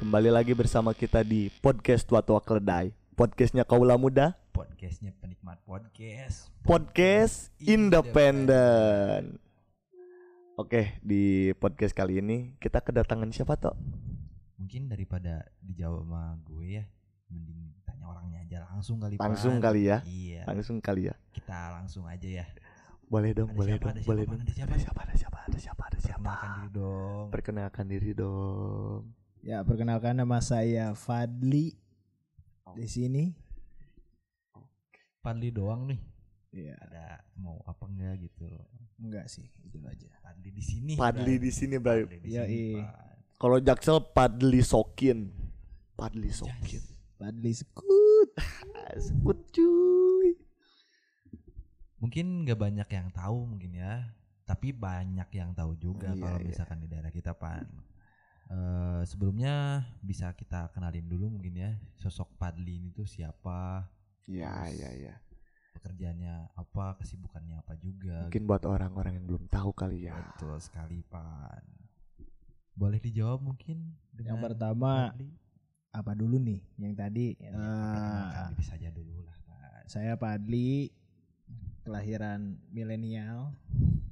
Kembali lagi bersama kita di podcast Tua Tua Keledai. Podcastnya Kaula Muda, Podcastnya penikmat podcast. podcast independen. Oke, di podcast kali ini kita kedatangan siapa toh? Mungkin daripada dijawab sama gue ya, mending tanya orangnya aja langsung kali. Langsung Pan. kali ya. Iya. Langsung kali ya. Kita langsung aja ya. Boleh dong, Ada boleh siapa, dong, ada boleh siapa, dong. ada siapa? Ada siapa, ada siapa, ada siapa, ada siapa. Perkenalkan diri dong. Perkenalkan diri dong. Ya, perkenalkan nama saya Fadli di sini. Padli doang nih. Ya, Ada mau apa enggak gitu. enggak sih, itu aja. Padli di sini. Bray. di sini, Bray. Di Iya, iya. Kalau Jaksel Padli Sokin. Padli Sokin. Fadli Sekut. Sebut cuy. Mungkin nggak banyak yang tahu mungkin ya, tapi banyak yang tahu juga Iya, kalau iya. misalkan di daerah kita pan. Eh, sebelumnya bisa kita kenalin dulu mungkin ya sosok Padli ini tuh siapa, Ya, ya, ya. pekerjaannya apa, kesibukannya apa juga. Mungkin buat orang-orang yang belum tahu kali ya. Betul sekali pan. Boleh dijawab mungkin? Yang dengan pertama Padli? apa dulu nih? Yang tadi Ya, eh, perkenalkan diri saja dulu lah pan. saya Fadli kelahiran milenial.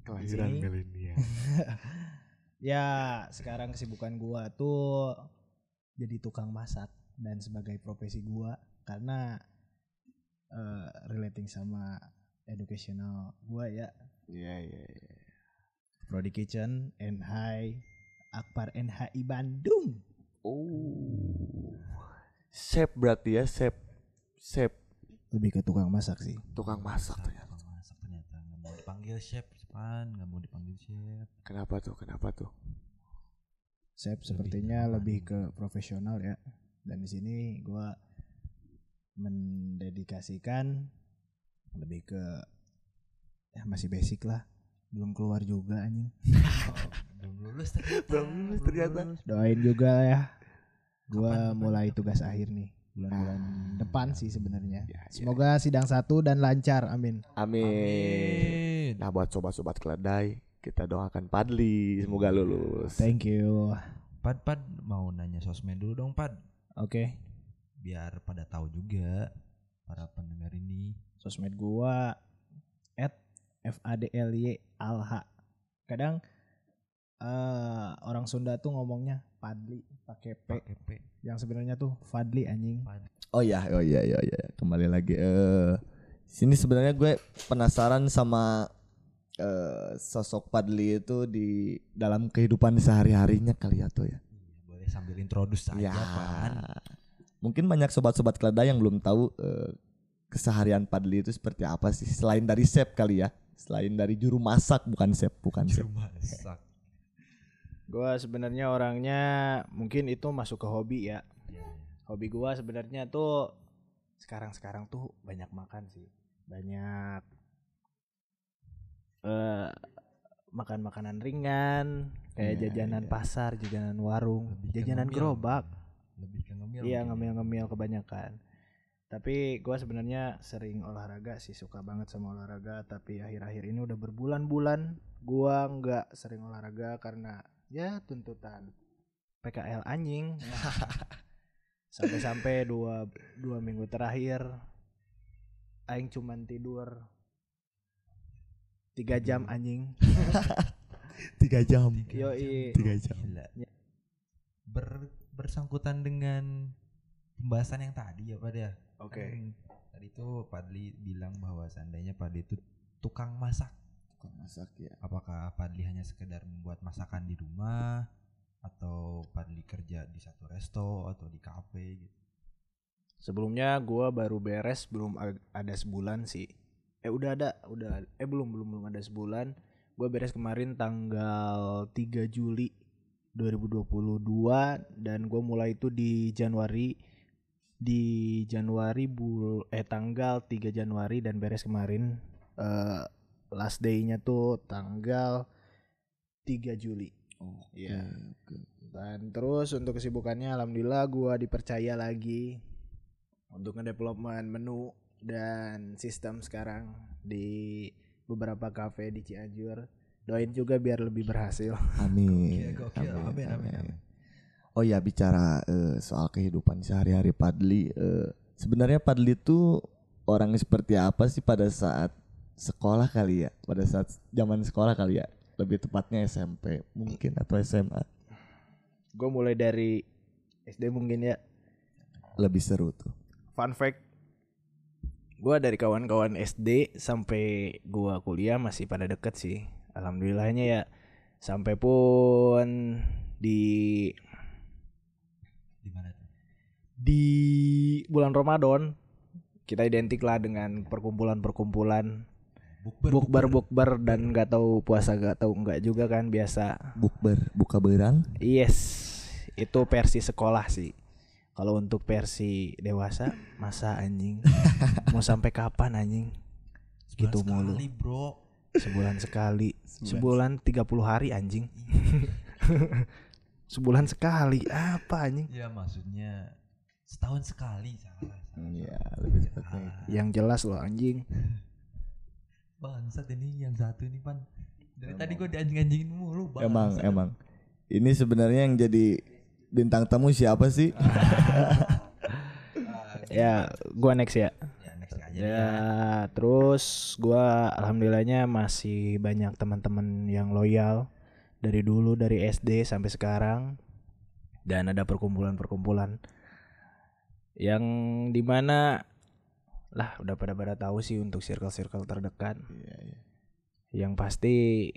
Kelahiran milenial. Ya, sekarang kesibukan gua tuh jadi tukang masak dan sebagai profesi gua karena eh, relating sama educational gua ya Iya, iya, iya. Prodi Kitchen, NHI, Akbar NHI Bandung. Oh. Chef berarti ya, chef. Chef Lebih ke tukang masak sih. tukang masak Tukang ternyata. masak ternyata mau dipanggil chef pan, nggak mau dipanggil chef. Kenapa tuh? Kenapa tuh? Chef Lebih sepertinya nyaman. lebih ke profesional ya. Dan di sini gua mendedikasikan lebih ke ya masih basic lah. Belum keluar juga anjing. Oh, belum lulus ternyata. Belum lulus ternyata. Doain juga ya. Gua Kapan- kapan mulai kapan? tugas akhir nih bulan-bulan Ah, depan sih sebenarnya. Ya, ya. Semoga sidang satu dan lancar. Amin. Amin. Amin. Nah, buat sobat-sobat keledai, kita doakan Padli semoga lulus. Thank you. Pad pad mau nanya sosmed dulu dong pad, Oke. biar pada tahu juga para pendengar ini. sosmed gua at fadly alha kadang eh orang Sunda tuh ngomongnya Padli pakai P Pakai P. yang sebenarnya tuh Fadli anjing Oh iya, oh iya, iya, iya. Kembali lagi. Eh, sini sebenarnya gue penasaran sama eh, sosok Padli itu di dalam kehidupan sehari-harinya kali ya tuh ya. Iya, boleh sambil introduce aja Ya. pan. Mungkin banyak sobat-sobat keledai yang belum tahu eh, keseharian Padli itu seperti apa sih selain dari chef kali ya. Selain dari juru masak bukan chef, bukan chef. Juru masak. Gua sebenarnya orangnya mungkin itu masuk ke hobi ya Iya, iya. hobi gua sebenarnya tuh sekarang-sekarang tuh banyak makan sih banyak eh makan makanan ringan kayak Iya, jajanan iya. pasar jajanan warung Lebih jajanan gerobak Lebih ke ngemil. Iya ya. ngemil-ngemil kebanyakan. Tapi gua sebenarnya sering olahraga sih suka banget sama olahraga. Tapi akhir-akhir ini udah berbulan-bulan gua nggak sering olahraga karena ya tuntutan PKL anjing. Sampai-sampai dua dua minggu terakhir aing cuman tidur tiga jam anjing. Tiga jam. Jam, Tiga jam. Ber- bersangkutan dengan pembahasan yang tadi ya Pak ya. Oke. Kan Tadi tuh Padli bilang bahwa seandainya Padli itu tukang masak. Tukang masak ya. Apakah Padli hanya sekedar membuat masakan di rumah atau Padli kerja di satu resto atau di kafe gitu. Sebelumnya gua baru beres belum ada sebulan sih. Eh udah ada, udah eh belum belum belum ada sebulan. Gua beres kemarin tanggal 3 Juli 2022 dan gua mulai itu di Januari di Januari bul eh tanggal 3 Januari dan beres kemarin eh last day-nya tuh tanggal 3 Juli. Oh, Iya. Dan terus untuk kesibukannya alhamdulillah gua dipercaya lagi untuk ngedevelopment menu dan sistem sekarang di beberapa kafe di Cianjur. Doain juga biar lebih berhasil. Amin. Gokil, gokil. Amin, amin, amin. Oh ya bicara eh, soal kehidupan sehari-hari Padli, eh, sebenarnya Padli itu orang seperti apa sih pada saat sekolah kali ya? Pada saat zaman sekolah kali ya? Lebih tepatnya SMP mungkin atau SMA. Gue mulai dari SD mungkin ya. Lebih seru tuh. Fun fact. Gue dari kawan-kawan SD sampai gua kuliah masih pada deket sih. Alhamdulillahnya ya. Sampai pun di Di mana tuh? di bulan Ramadan kita identik lah dengan perkumpulan-perkumpulan Bukber. bukber bukber dan nggak tahu puasa nggak tahu nggak juga kan biasa Bukber, buka berang. yes itu versi sekolah sih kalau untuk versi dewasa masa anjing mau sampai kapan anjing Sebulan gitu mulu. sekali, bro. sebulan sekali sebulan 30 hari anjing sebulan sekali apa anjing Ya maksudnya setahun sekali salah. salah. Iya, lebih tepatnya. Salah. yang jelas loh anjing Bangsat ini yang satu ini pan. Dari tadi gue dianjing-anjingin mulu. Bangsat. Emang, emang. Ini sebenarnya yang jadi bintang tamu siapa sih? ya gua next ya Ya next aja. Ya, terus gua alhamdulillahnya masih banyak teman-teman yang loyal dari dulu dari SD sampai sekarang dan ada perkumpulan-perkumpulan yang di mana lah udah pada pada tahu sih untuk circle-circle terdekat Iya, iya. yang pasti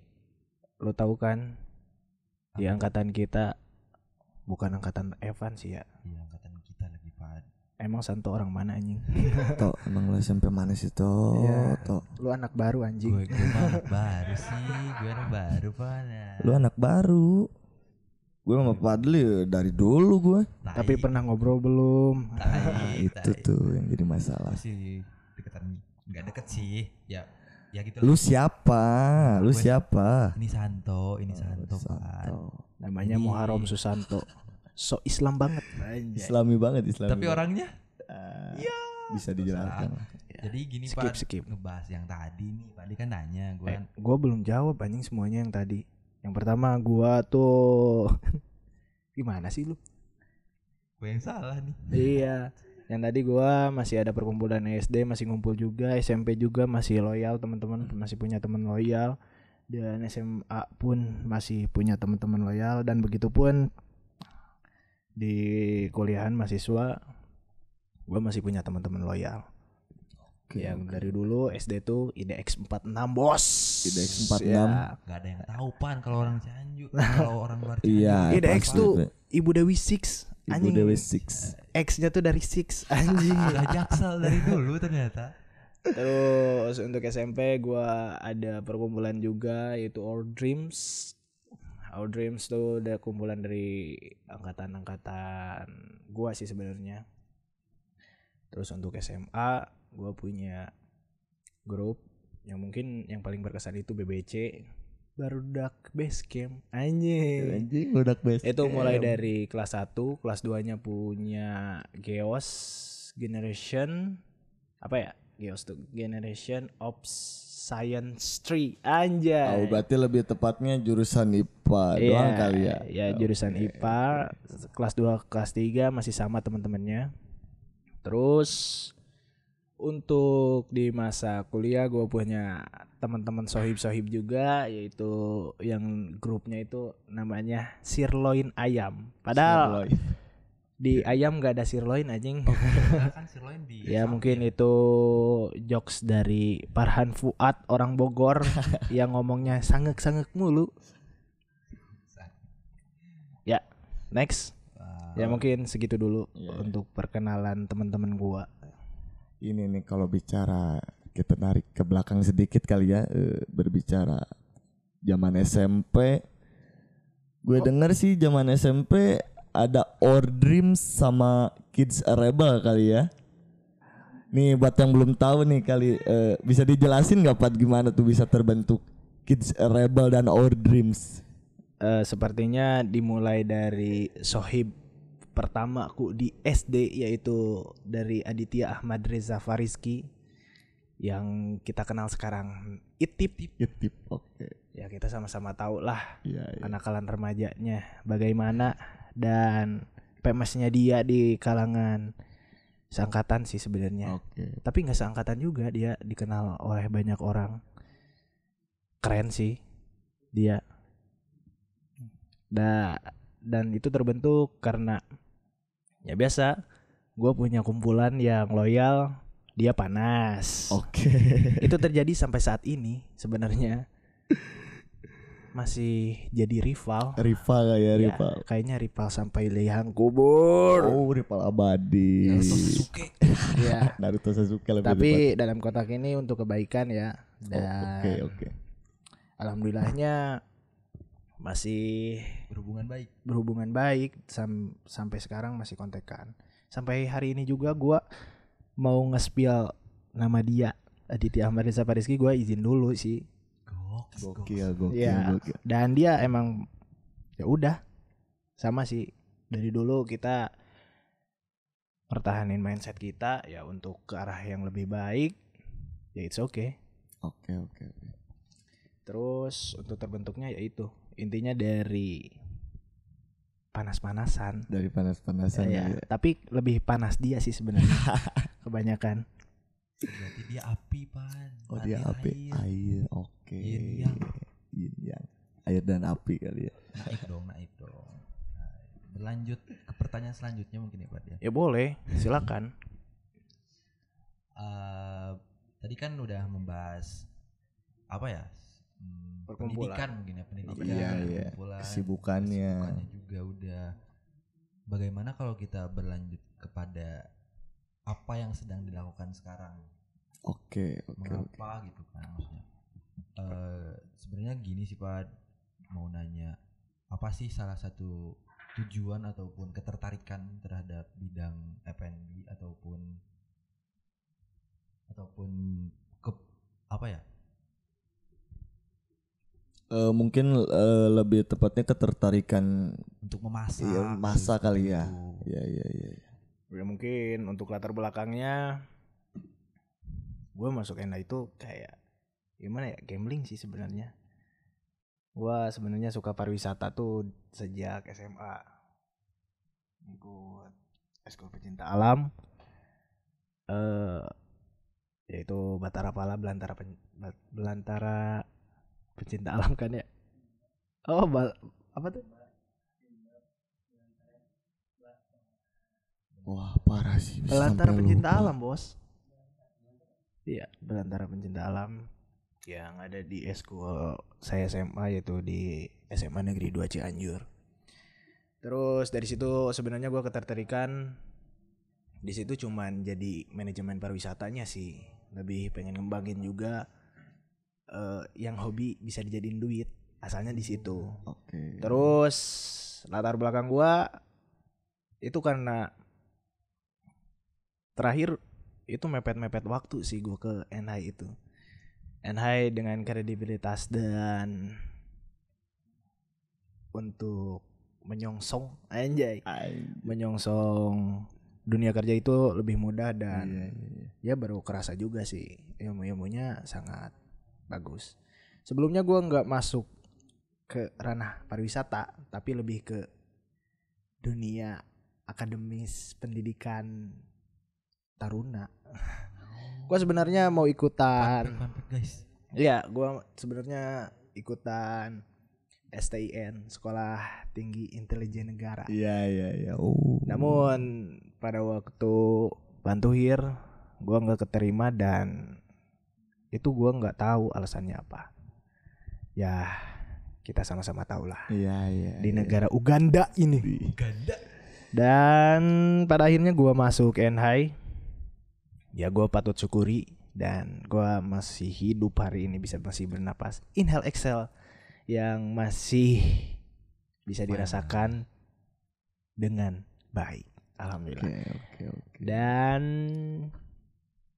lo tahu kan di angkatan kita bukan angkatan Evan sih ya Iya angkatan kita lagi pan. emang Santo orang mana anjing Tok, emang lu SMP mana sih Tok? Iya. Tok. lu anak baru anjing Gue gue anak baru sih. Gue anak baru pan. Ya. Lu anak baru. Gue sama Padli dari dulu gue. Tapi pernah ngobrol belum tai, Nah, itu tai. tuh yang jadi masalah. Masih deketan nggak deket sih. Ya ya gitu. Lu lah. siapa? Lu Gue- siapa? Ini Santo, ini Santo pan. Santo. namanya Ini- Muharram Susanto so Islam banget anjay. Islami banget Islami. Tapi banget. orangnya Ah, bisa dijelaskan. jadi gini Skip, pan skip. ngebahas yang tadi nih. Tadi kan nanya gue Eh, kan gua belum jawab anjing semuanya yang tadi yang pertama gua tuh gimana sih lu? Gue yang salah nih. iya. Yang tadi gua masih ada perkumpulan SD masih ngumpul juga SMP juga masih loyal teman-teman masih punya teman loyal. Dan SMA pun masih punya teman-teman loyal. Dan begitupun di kuliahan mahasiswa gua masih punya teman-teman loyal Oke, yang oke. dari dulu SD tuh IDX 46 bos IDX 46. Ya. Gak ada yang tahu pan kalau orang Cianjur, kalau orang luar Cianjur. Iya. IDX pasti, tuh. Ibu Dewi Six Ibu anjing Dewi Six. X-nya tuh dari Six anjing Gak jaksel dari dulu ternyata. Terus untuk SMP gua ada perkumpulan juga yaitu Our Dreams. Our Dreams tuh udah kumpulan dari angkatan-angkatan gua sih sebenarnya. Terus untuk SMA gua punya grup yang mungkin yang paling berkesan itu BBC Barudak Base Camp anjing. Anjing udah best. Itu mulai dari kelas 1, kelas 2-nya punya Geos Generation apa ya? Geos tuh Generation of Science Tree. Anjay. Oh, berarti lebih tepatnya jurusan IPA doang kali ya. Ya, jurusan IPA. Kelas 2, kelas 3 masih sama teman-temannya. Terus untuk di masa kuliah gue punya teman-teman sohib-sohib juga yaitu yang grupnya itu namanya sirloin ayam. Padahal Sirloin. di ayam gak ada sirloin anjing. Padahal kan sirloin di Ya samping. mungkin itu jokes dari Farhan Fuad orang Bogor yang ngomongnya sangek-sangek mulu. Ya, next. Wah, Ya mungkin segitu dulu Iya. untuk perkenalan teman-teman gua. Ini nih kalau bicara kita narik ke belakang sedikit kali ya eh, berbicara zaman SMP. Gue Oh. denger sih zaman SMP ada Our Dreams sama Kids Rebel kali ya. Nih buat yang belum tahu nih kali eh, bisa dijelasin nggak Pat gimana tuh bisa terbentuk Kids Rebel dan Our Dreams? Eh, sepertinya dimulai dari sohib pertamaku di SD yaitu dari Aditya Ahmad Reza Fariski yang kita kenal sekarang Itip. Gitu. Oke. Ya kita sama-sama tahu lah iya. kenakalan remajanya bagaimana dan famous-nya dia di kalangan seangkatan sih sebenarnya. Oke. Tapi nggak seangkatan juga dia dikenal oleh banyak orang. Keren sih dia. Da, dan itu terbentuk karena ya biasa gue punya kumpulan yang loyal dia panas. Oke. Itu terjadi sampai saat ini sebenarnya masih jadi rival. rival ya, Ya, rival. kayaknya rival sampai liang kubur. Oh, rival abadi. Naruto Sasuke. Ya. Naruto Sasuke lebih Tapi depan. dalam kotak ini untuk kebaikan ya. Oh, Dan Oke, oke. alhamdulillahnya masih Berhubungan baik. berhubungan baik sam- sampai sekarang masih kontekan. Sampai hari ini juga gua mau nge-spill nama dia Aditya Ahmad Pariski gua izin dulu sih. Gokil, gokil, Iya. gokil. Dan dia emang ya udah sama sih dari dulu kita pertahanin mindset kita ya untuk ke arah yang lebih baik ya it's okay. Oke, oke, oke. Terus untuk terbentuknya ya itu intinya dari panas-panasan. Dari panas-panasan Ya, ya. tapi lebih panas dia sih sebenarnya. Kebanyakan. Berarti dia api, Pan. Oh, dia api, air. air. Oke. Yin yang. Yin yang. Air dan api kali ya. Naik dong, naik dong. Nah, berlanjut ke pertanyaan selanjutnya mungkin ya, Pak ya. Ya boleh, silakan. Eh, tadi kan udah membahas apa ya? Hmm, Perkumpulan. pendidikan mungkin ya, pendidikan, Iya, iya. Kesibukannya. kesibukannya juga udah. Bagaimana kalau kita berlanjut kepada apa yang sedang dilakukan sekarang? Oke, oke, oke. mengapa gitu kan maksudnya Eh sebenarnya gini sih pak mau nanya apa sih salah satu tujuan ataupun ketertarikan terhadap bidang F&B ataupun ataupun ke apa ya Eh, mungkin eh, lebih tepatnya ketertarikan untuk memasak Iya, masa seperti kali ya. ya ya ya. Ya mungkin untuk latar belakangnya gue masuk NA itu kayak gimana ya gambling sih sebenarnya. Gue sebenarnya suka pariwisata tuh sejak SMA. Ikut eskul pecinta alam. Eh yaitu Batara Pala Belantara Pen- Belantara pecinta alam kan ya. Oh, bal apa tuh? Wah, parah sih. bisa Belantara pencinta lupa. alam, Bos. Iya, Belantara pencinta alam yang ada di eskul saya SMA yaitu di SMA Negeri 2 Cianjur. Terus dari situ sebenarnya gua ketertarikan di situ cuman jadi manajemen pariwisatanya sih. Lebih pengen ngembangin juga eh, yang hobi bisa dijadiin duit. Asalnya di situ. Oke. Terus latar belakang gua itu karena terakhir itu mepet-mepet waktu sih gua ke NHI itu. NHI dengan kredibilitas dan untuk menyongsong anjay, Ay, menyongsong dunia kerja itu lebih mudah dan iya, iya, iya. ya baru kerasa juga sih ilmu-ilmunya sangat bagus. Sebelumnya gua nggak masuk ke ranah pariwisata, tapi lebih ke dunia akademis pendidikan taruna. Gua sebenarnya mau ikutan, fact, fun fact, guys ya gua sebenarnya ikutan STIN Sekolah Tinggi Intelijen Negara. Iya, iya, iya. Oh. Namun pada waktu bantuhir gua nggak keterima dan itu gua nggak tahu alasannya apa. Ya kita sama-sama tahu lah Iya, iya. di iya. negara Uganda ini. Di- ganda Dan pada akhirnya gua masuk NHI. Ya gua patut syukuri dan gua masih hidup hari ini bisa masih bernapas. Inhale exhale yang masih bisa dirasakan dengan baik. Alhamdulillah. Oke, oke, oke. Dan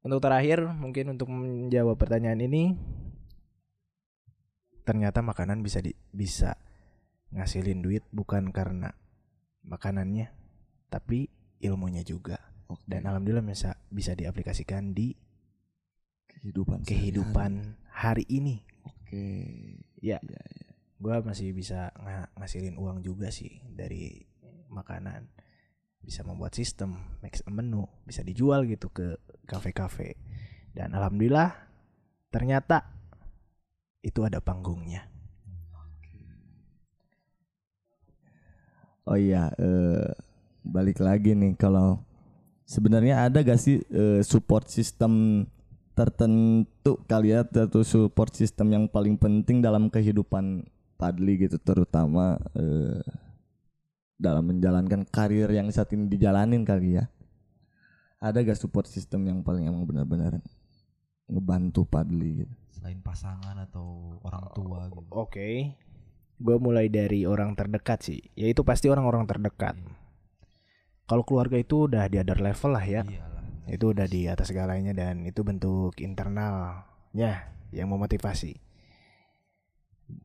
untuk terakhir mungkin untuk menjawab pertanyaan ini ternyata makanan bisa di, bisa ngasilin duit bukan karena makanannya tapi ilmunya juga Oke. dan alhamdulillah bisa bisa diaplikasikan di kehidupan kehidupan hari ini Oke. ya Iya, iya. gua masih bisa nga- ngasilin uang juga sih dari makanan bisa membuat sistem make menu bisa dijual gitu ke kafe-kafe. Dan alhamdulillah ternyata itu ada panggungnya. Oh iya, eh, balik lagi nih kalau sebenarnya ada gak sih eh, support system tertentu kalian atau support system yang paling penting dalam kehidupan Padli gitu terutama eh, dalam menjalankan karir yang saat ini dijalanin kali ya. Ada gak support system yang paling emang benar-benar ngebantu Padli gitu? Selain pasangan atau orang tua gitu. Oke, gue mulai dari orang terdekat sih, yaitu pasti orang-orang terdekat. Kalau keluarga itu udah di other level lah ya, Iyalah. itu udah di atas segalanya dan itu bentuk internalnya yang memotivasi.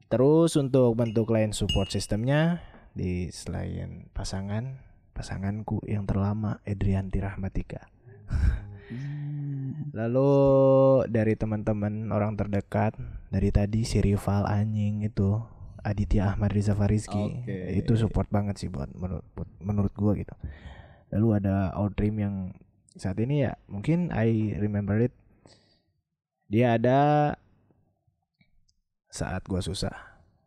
Terus untuk bentuk lain support sistemnya di selain pasangan, pasanganku yang terlama Edrianti Rahmatika. Lalu dari teman-teman orang terdekat dari tadi si rival anjing itu Aditya Ahmad Riza Farizki Oke. itu support banget sih buat menurut menurut gua gitu. Lalu ada Outream yang saat ini ya mungkin I remember it dia ada saat gua susah,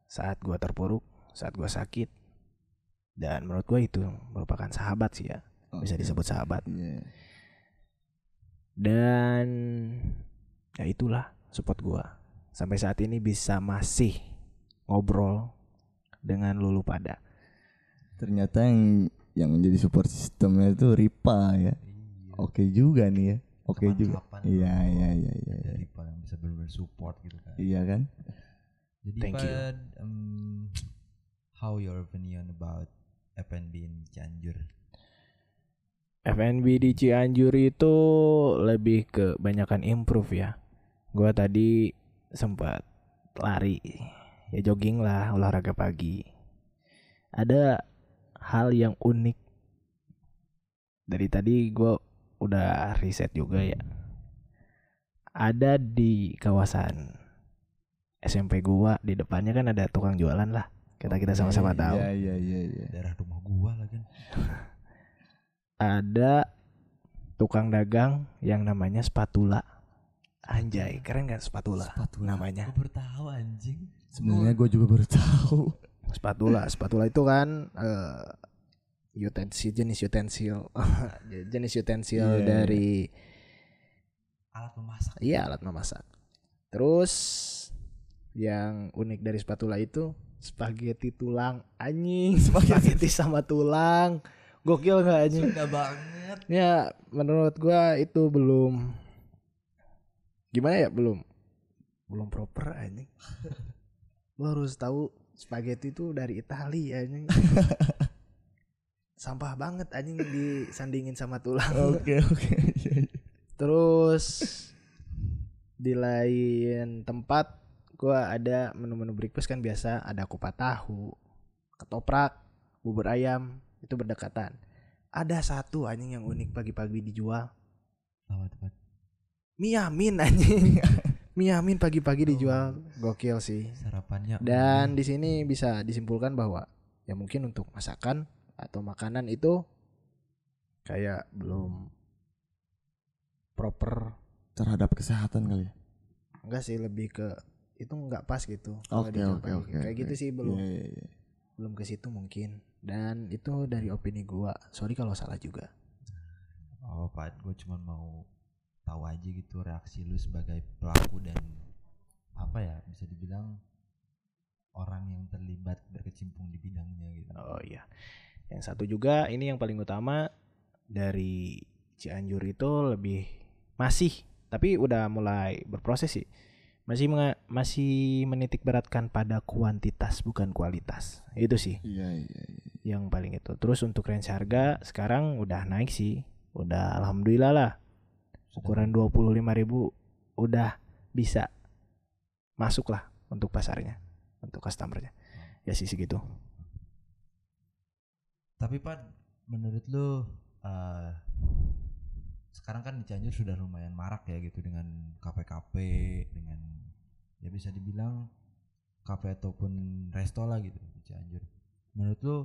saat gua terpuruk, saat gua sakit. Dan menurut gua itu merupakan sahabat sih ya, bisa Oke. disebut sahabat. Iya. Dan ya itulah support gua. Sampai saat ini bisa masih ngobrol dengan lulu pada. Ternyata yang yang menjadi support sistemnya itu Ripa ya. Iya. Oke juga nih ya. Oke juga. Kapan-kapan Iya iya iya iya. Dari Pak yang bisa benar-benar support gitu kan. Iya kan? Jadi Thank you. Pad, um, how your opinion about FNB in Cianjur? FNB di Cianjur itu lebih ke banyakan improve ya. Gua tadi sempat lari, ya jogging lah, olahraga pagi. Ada hal yang unik. Dari tadi gua udah riset juga ya. Ada di kawasan SMP gua di depannya kan ada tukang jualan lah. Kita kita sama-sama tahu. Iya iya iya iya. Daerah rumah gua lah kan. ada tukang dagang yang namanya spatula. Anjay, keren kan spatula, Spatula. namanya. Gua baru tahu anjing. Sebenarnya gue juga baru tahu. Spatula, spatula itu kan eh utensil jenis utensil jenis utensil Iya. dari Alat memasak. iya alat memasak. Terus yang unik dari spatula itu spaghetti tulang anjing, spaghetti sama tulang. Gokil nggak anjing? Sunda banget. Ya, menurut gua itu belum gimana ya belum belum proper anjing. Lu harus tahu spaghetti itu dari Italia anjing. Sampah banget anjing disandingin sama tulang. Oke oke. Iya, iya. Terus di lain tempat gua ada menu-menu breakfast kan biasa ada kupat tahu, ketoprak, bubur ayam itu berdekatan. Ada satu anjing yang unik pagi-pagi dijual. Apa tuh, Pat? Mie Amin anjing. Mie Amin pagi-pagi dijual. Gokil sih. Sarapannya. Dan di sini bisa disimpulkan bahwa ya mungkin untuk masakan atau makanan itu kayak belum proper Terhadap kesehatan kali ya. enggak sih lebih ke itu nggak pas gitu kalau Oke oke oke. kayak gitu sih belum. Iya iya. Iya. belum ke situ mungkin. Dan itu dari opini gua. Sorry kalau salah juga. Oh, Pat, gue cuma mau tahu aja gitu reaksi lu sebagai pelaku dan apa ya bisa dibilang orang yang terlibat berkecimpung di bidangnya gitu. oh iya. Yang satu juga ini yang paling utama dari Cianjur itu lebih masih tapi udah mulai berproses sih masih menga- masih menitik beratkan pada kuantitas bukan kualitas itu sih Iya iya iya. yang paling itu. Terus untuk range harga sekarang udah naik sih. Udah alhamdulillah lah. Ukuran 25.000 udah bisa masuk lah untuk pasarnya, untuk customernya. Ya sih segitu. Tapi Pat, menurut lu eh, sekarang kan di Cianjur sudah lumayan marak ya gitu dengan kafe-kafe, dengan ya bisa dibilang kafe ataupun resto lah gitu di Cianjur. Menurut lu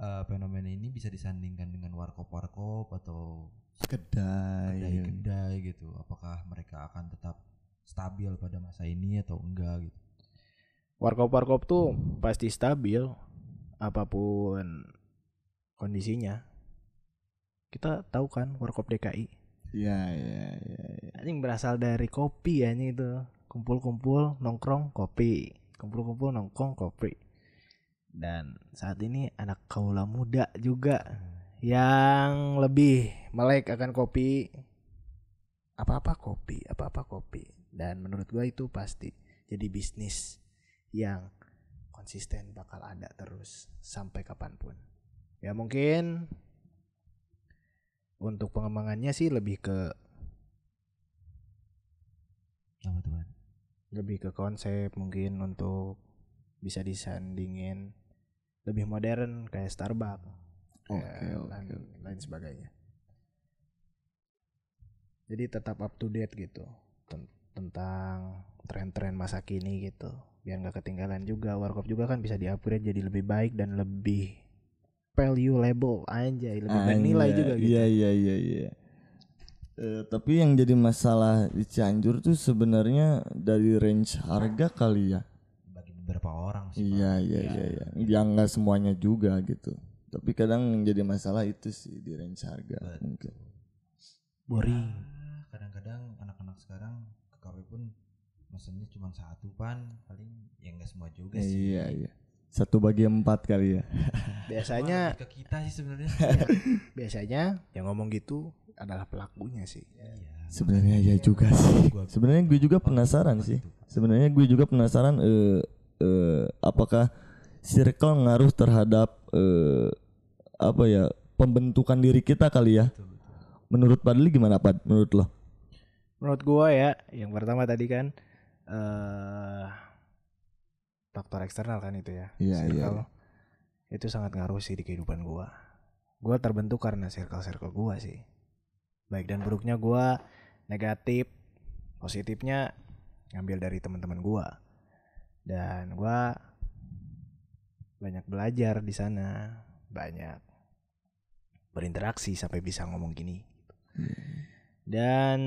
eh, fenomena ini bisa disandingkan dengan warkop-warkop atau kedai kedai-kedai gitu. Apakah mereka akan tetap stabil pada masa ini atau enggak gitu? Warkop-warkop tuh pasti stabil apa pun kondisinya. Kita tahu kan warkop DKI. ya ya ya, ya. Anjing berasal dari kopi ya ini itu. Kumpul-kumpul nongkrong kopi. Kumpul-kumpul nongkrong kopi. Dan saat ini anak kaula muda juga yang lebih melek akan kopi. Apa-apa kopi, apa-apa kopi. Dan menurut gua itu pasti jadi bisnis yang konsisten bakal ada terus sampai kapan pun. Ya mungkin untuk pengembangannya sih lebih ke Apa lebih ke konsep mungkin untuk bisa disandingin lebih modern kayak Starbucks Oke, ya, oke, dan oke. lain sebagainya. Jadi tetap up to date gitu ten- tentang tren-tren masa kini gitu. Biar nggak ketinggalan juga. Warkop juga kan bisa di-upgrade jadi lebih baik dan lebih valuable anjay, lebih bernilai Anjay, juga gitu. Iya iya iya iya. Eh, tapi yang jadi masalah di Cianjur tuh sebenarnya dari range harga kali ya. Bagi beberapa orang sih. Pak. Iya iya iya iya. Yang nggak semuanya juga gitu. Tapi kadang yang jadi masalah itu sih di range harga Betul. mungkin. Boring. Ah, kadang-kadang anak-anak sekarang ke KW pun mesennya cuma satu pan paling ya enggak semua juga sih Iya iya. Satu bagi empat kali ya. Biasanya ke kita sih sebenarnya biasanya yang ngomong gitu adalah pelakunya sih. iya Sebenarnya ya juga sih. Gua- Sebenarnya gue juga penasaran sih. Sebenarnya gue juga penasaran eh eh, apakah circle ngaruh terhadap eh apa ya pembentukan diri kita kali ya. Betul, betul. Menurut Padli gimana Pad? Menurut lo? Menurut gua ya, yang pertama tadi kan eh faktor eksternal kan itu ya. Iya, iya, Circle. Itu sangat ngaruh sih di kehidupan gua. Gua terbentuk karena circle-circle gua sih. Baik dan buruknya gua negatif, positifnya ngambil dari teman-teman gua. Dan gua banyak belajar di sana, banyak berinteraksi sampai bisa ngomong gini. Dan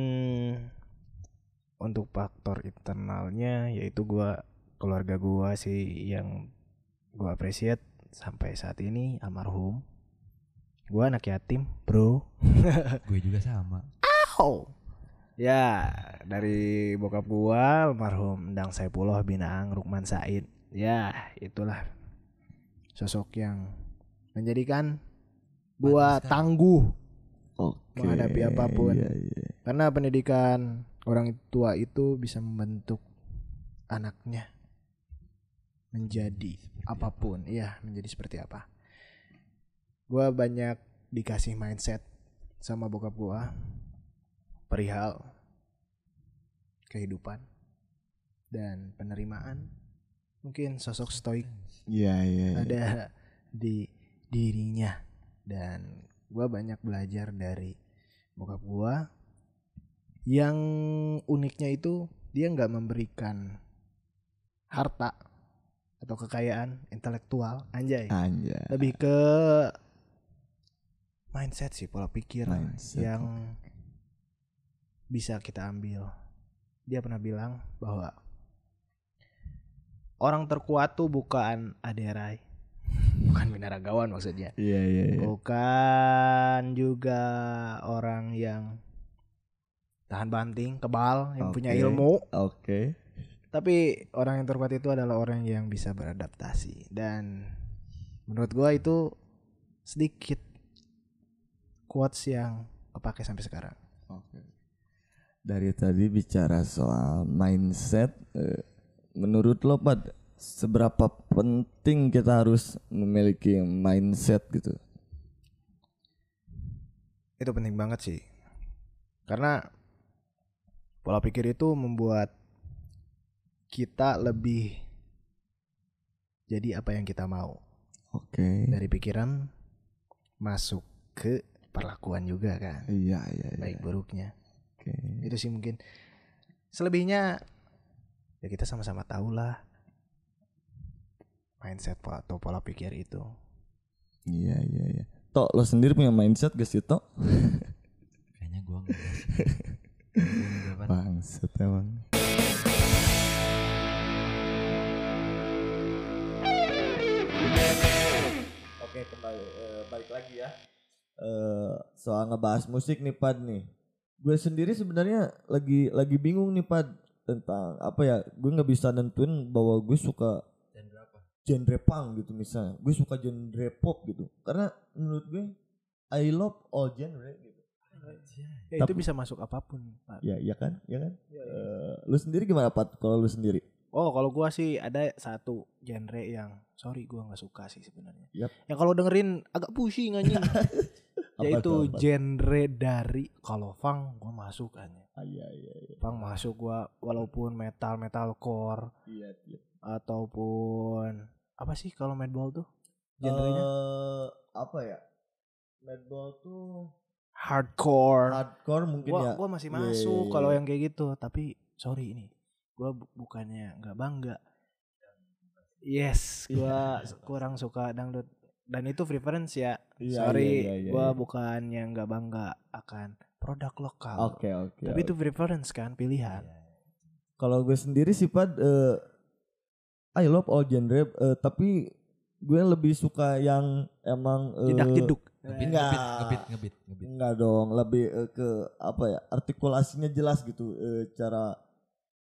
untuk faktor internalnya yaitu gua keluarga gua sih yang gua appreciate sampai saat ini almarhum. Gua anak yatim, Bro. gue juga sama Oh. Ya, dari bokap gua almarhum Endang Saipullah bin Aang Rukman Said. Ya, itulah sosok yang menjadikan gua kan? tangguh Oke. Menghadapi apa pun. Iya, iya. Karena pendidikan orang tua itu bisa membentuk anaknya menjadi apa pun, iya, menjadi seperti apa. Gua banyak dikasih mindset sama bokap gua perihal kehidupan dan penerimaan. Mungkin sosok stoik Iya, iya. iya. ada di dirinya dan gua banyak belajar dari bokap gua yang uniknya itu dia nggak memberikan harta atau kekayaan intelektual anjay Anjay. lebih ke mindset sih pola pikir Mindset, yang bisa kita ambil dia pernah bilang bahwa orang terkuat tuh bukan aderai bukan binaragawan maksudnya Iya, iya, iya. bukan juga orang yang tahan banting kebal yang punya Oke. ilmu Oke. Tapi orang yang terkuat itu adalah orang yang bisa beradaptasi dan menurut gua itu sedikit quotes yang kepake sampai sekarang Oke. Dari tadi bicara soal mindset, eh, menurut lo Pad, seberapa penting kita harus memiliki mindset gitu? itu penting banget sih karena pola pikir itu membuat kita lebih jadi apa yang kita mau Oke. dari pikiran masuk ke perlakuan juga kan Iya, iya, iya. baik buruknya Oke. itu sih mungkin selebihnya ya kita sama-sama tahu lah mindset atau pola pikir itu Iya iya iya. Tok lo sendiri punya mindset gak sih Tok? Kayaknya gua enggak. Bangset emang. Oke kembali eh, balik lagi ya. Eh soal ngebahas musik nih Pad nih. Gue sendiri sebenarnya lagi lagi bingung nih Pad tentang apa ya? Gue nggak bisa nentuin bahwa gue suka Dan berapa? genre punk gitu misalnya. Gue suka genre pop gitu. Karena menurut gue I love all genre gitu. Ya, itu Tapi- bisa masuk apa pun. Pak. Ya iya kan? Iya kan? Eh, lu sendiri gimana Pat kalau lu sendiri? Oh, kalau gua sih ada satu genre yang sorry gua nggak suka sih sebenarnya. Yap. Yang kalau dengerin agak pusing anjing. Yaitu apa? genre dari kalau funk gua masuk anjing. Ah, iya iya iya. Funk masuk gua walaupun metal metalcore Iya, iya. ataupun apa sih kalau madball tuh? Genrenya Eh, apa ya? Madball tuh hardcore. hardcore mungkin gua ya. gua masih Iya, masuk iya, kalau iya. yang kayak gitu, tapi sorry ini. Gua bu- bukannya nggak bangga. Yes, gua kurang suka dangdut dan itu preference ya. Iya, sorry, iya, iya, iya, gua iya. bukannya nggak bangga akan produk lokal. Oke oke. Tapi itu oke. preference kan, pilihan. kalau gue sendiri sih Pat eh, I love all genre eh, tapi gue lebih suka yang emang eh, Jedak jeduk. Ngebit, Enggak. ngebit, ngebit, ngebit, ngebit. Enggak dong, lebih eh, ke apa ya? Artikulasinya jelas gitu, eh, cara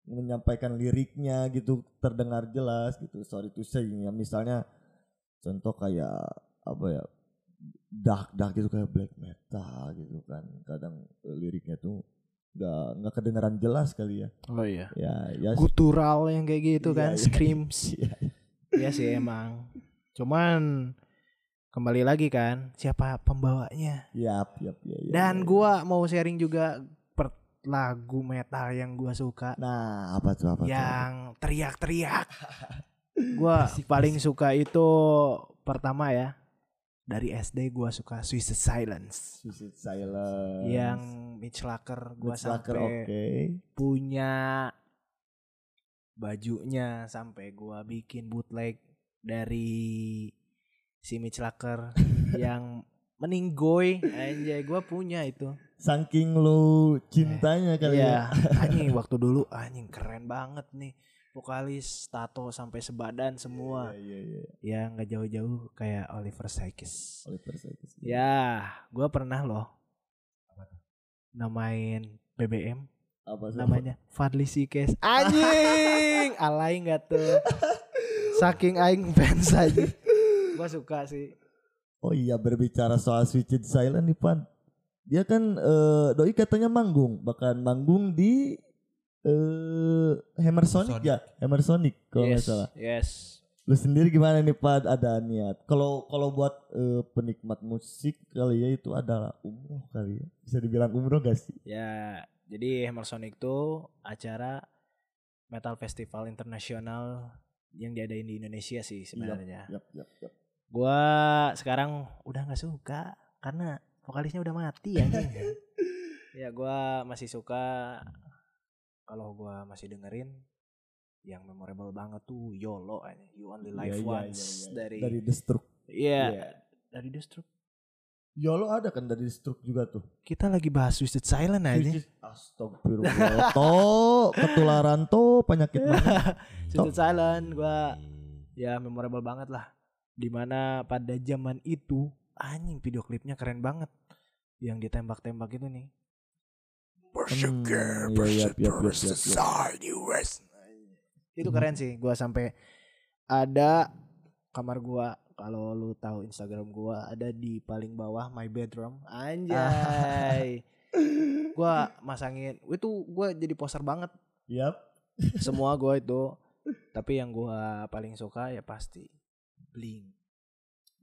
menyampaikan liriknya gitu terdengar jelas gitu. Sorry to say ya, misalnya contoh kayak apa ya? dark dark gitu kayak black metal gitu kan. Kadang liriknya tuh nggak nggak kedengaran jelas kali ya. Oh iya. Ya, ya Gutural yang kayak gitu Iya, kan, iya. screams. Iya. Iya sih emang. Cuman kembali lagi kan, siapa pembawanya? Yap, yap, ya, ya, Dan ya. gua mau sharing juga lagu metal yang gua suka Nah, apa tuh apa tuh? yang teriak-teriak. gua paling suka itu pertama ya. Dari SD gua suka Suicide Silence. Suicide Silence. Yang Mitch Lacker Lacker, sampai oke. punya bajunya sampai gua bikin bootleg dari si Mitch Lacker yang meninggoy. Anjay gua punya itu. Saking lu cintanya kali ya. Iya, anjing waktu dulu anjing keren banget nih. Vokalis tato sampai sebadan semua. Iya, iya, iya. ya nggak jauh-jauh kayak Oliver Sykes. Oliver Sykes. ya gua pernah loh namain BBM Apa sih? namanya Fadli Sikes anjing alay nggak tuh? Saking aing fans aja. Gua suka sih Oh iya berbicara soal Suicide Silence nih Pan. Dia kan eh, doi katanya manggung, bahkan manggung di eh Hammer Sonic Sonic. ya, Hammer Sonic kalau nggak yes salah. yes Lu sendiri gimana nih Pan? Ada niat? Kalau kalau buat eh, penikmat musik kali ya itu adalah umroh kali ya. Bisa dibilang umroh gak sih? ya jadi Hammer Sonic tuh acara metal festival internasional yang diadain di Indonesia sih sebenarnya Yap, yap, yap. Gua sekarang udah nggak suka karena vokalisnya udah mati ya ya gua masih suka kalau gua masih dengerin yang memorable banget tuh YOLO aja You Only Iya, Live iya, Once iya, iya. dari dari The iya Iya. dari The Stroke Yolo ada kan dari The Stroke juga tuh. kita lagi bahas Twisted Silent aja Astagfirullah. Toh, ketularan tuh penyakit banget. Twisted Silent gua ya memorable banget lah di mana pada zaman itu anjing video klipnya keren banget. Yang ditembak-tembak itu nih. Hmm, iya, iya, iya, itu keren sih gua sampai ada kamar gua kalau lu tahu Instagram gua ada di paling bawah my bedroom. Anjay. Gua masangin itu gua jadi poster banget. Yap. semua gua itu. Tapi yang gua paling suka ya pasti Blink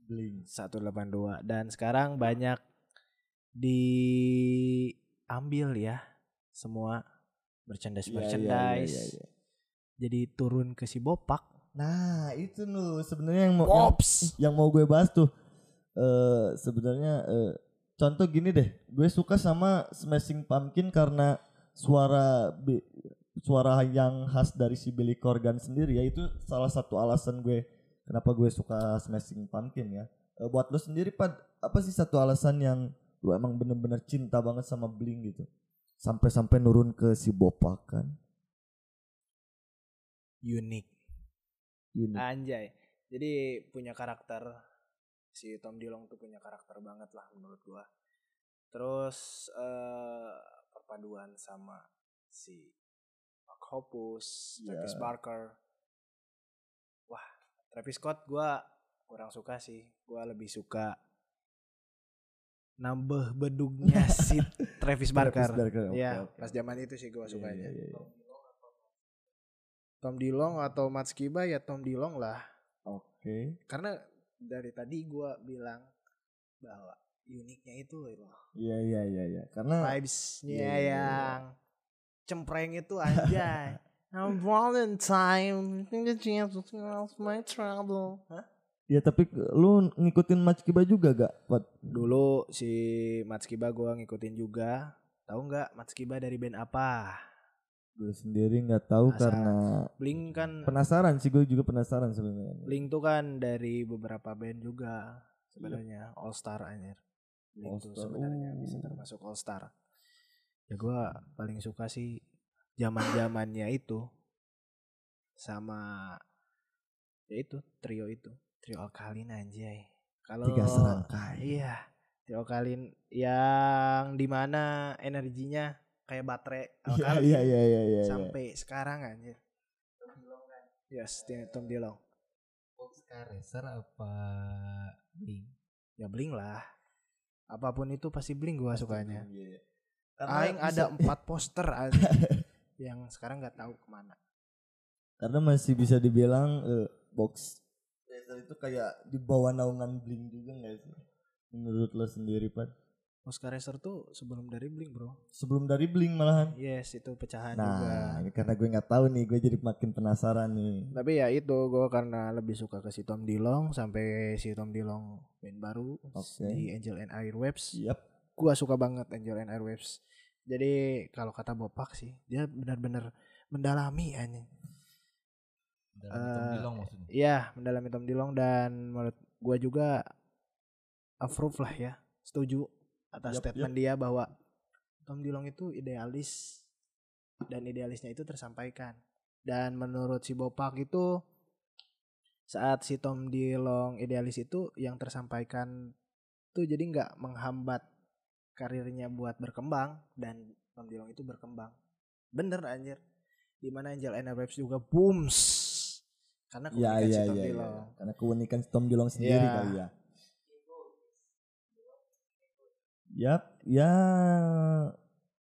Blink. 182 dan sekarang banyak diambil ya semua merchandise Iya, iya, merchandise iya, iya, iya. jadi turun ke si Bopak Nah, itu loh sebenarnya yang mau yang, Pops yang mau gue bahas tuh eh sebenarnya eh, contoh gini deh, gue suka sama Smashing Pumpkin karena suara suara yang khas dari si Billy Corgan sendiri ya itu salah satu alasan gue kenapa gue suka Smashing Pumpkin ya. Eh, buat lo sendiri pad apa sih satu alasan yang lu emang bener-bener cinta banget sama Blink gitu sampai-sampai nurun ke si Bopak kan Unik. Unik. Anjay. Jadi punya karakter si Tom Dillon tuh punya karakter banget lah menurut gua. Terus eh perpaduan sama si Mark Hoppus, Travis Iya. Barker. Travis Scott gua kurang suka sih. Gua lebih suka nambah bedugnya si Travis Barker. Barker, oke, ya, oke. pas zaman itu sih gua Iya, sukanya. iya, iya, iya. Tom Dillon atau Matskiba ya Tom Dillon lah. Oke. karena dari tadi gua bilang bahwa uniknya itu loh Iya iya iya iya. Karena vibesnya Iya, iya, iya. yang cempreng itu aja I'm Valentine the chance to solve my trouble Hah? ya tapi lu ngikutin Match Kiba juga gak? Pat? dulu si Matskiba gua ngikutin juga tahu nggak Matskiba dari band apa Gue sendiri nggak tahu Penasaran. karena Blink kan penasaran sih gue juga penasaran sebenarnya. Blink tuh kan dari beberapa band juga sebenarnya All Star anjir. Blink tuh All Star, sebenarnya bisa oh. termasuk All Star. Ya gua paling suka sih zaman-zamannya itu sama ya itu trio itu, trio alkalin anjay. Kalau Tiga serangkai. Iya, trio alkalin yang di mana energinya kayak baterai Iya alkalin iya iya iya iya. sampai sekarang anjir. Yes, Tom Dillon. Boxcar Racer apa Blink? Ya bling lah. Apa pun itu pasti bling gua sukanya. Iya. Aing ada empat poster aja yang sekarang nggak tahu ke mana. karena masih bisa dibilang eh, box Racer itu kayak di bawah naungan Blink juga nggak sih? Menurut lo sendiri Pat? Oscar Racer tuh sebelum dari bling bro. Sebelum dari Blink malahan. Yes itu pecahan juga. Nah, ini karena gue nggak tahu nih, gue jadi makin penasaran nih. Tapi ya itu gue karena lebih suka ke si Tom Dillon sampai si Tom Dillon band baru Oke. di Angel and Airwaves. Yap. Gua suka banget Angel and Airwaves. Jadi kalau kata Bopak sih dia benar-benar mendalami anjing. Dalam Tom Eh, maksudnya. Iya, mendalami Tom Dillon dan menurut gua juga approve lah ya, setuju atas Yup, statement dia bahwa Tom Dillon itu idealis dan idealisnya itu tersampaikan. Dan menurut si Bopak itu saat si Tom Dillon idealis itu yang tersampaikan tuh jadi nggak menghambat karirnya buat berkembang dan Tom Dillon itu berkembang. Bener anjir. Di mana Angel and Airwaves juga booms karena Iya iya Tom iya. Dillon. iya. Karena keunikan Tom Dillon sendiri Iya. kali ya. Yap, ya.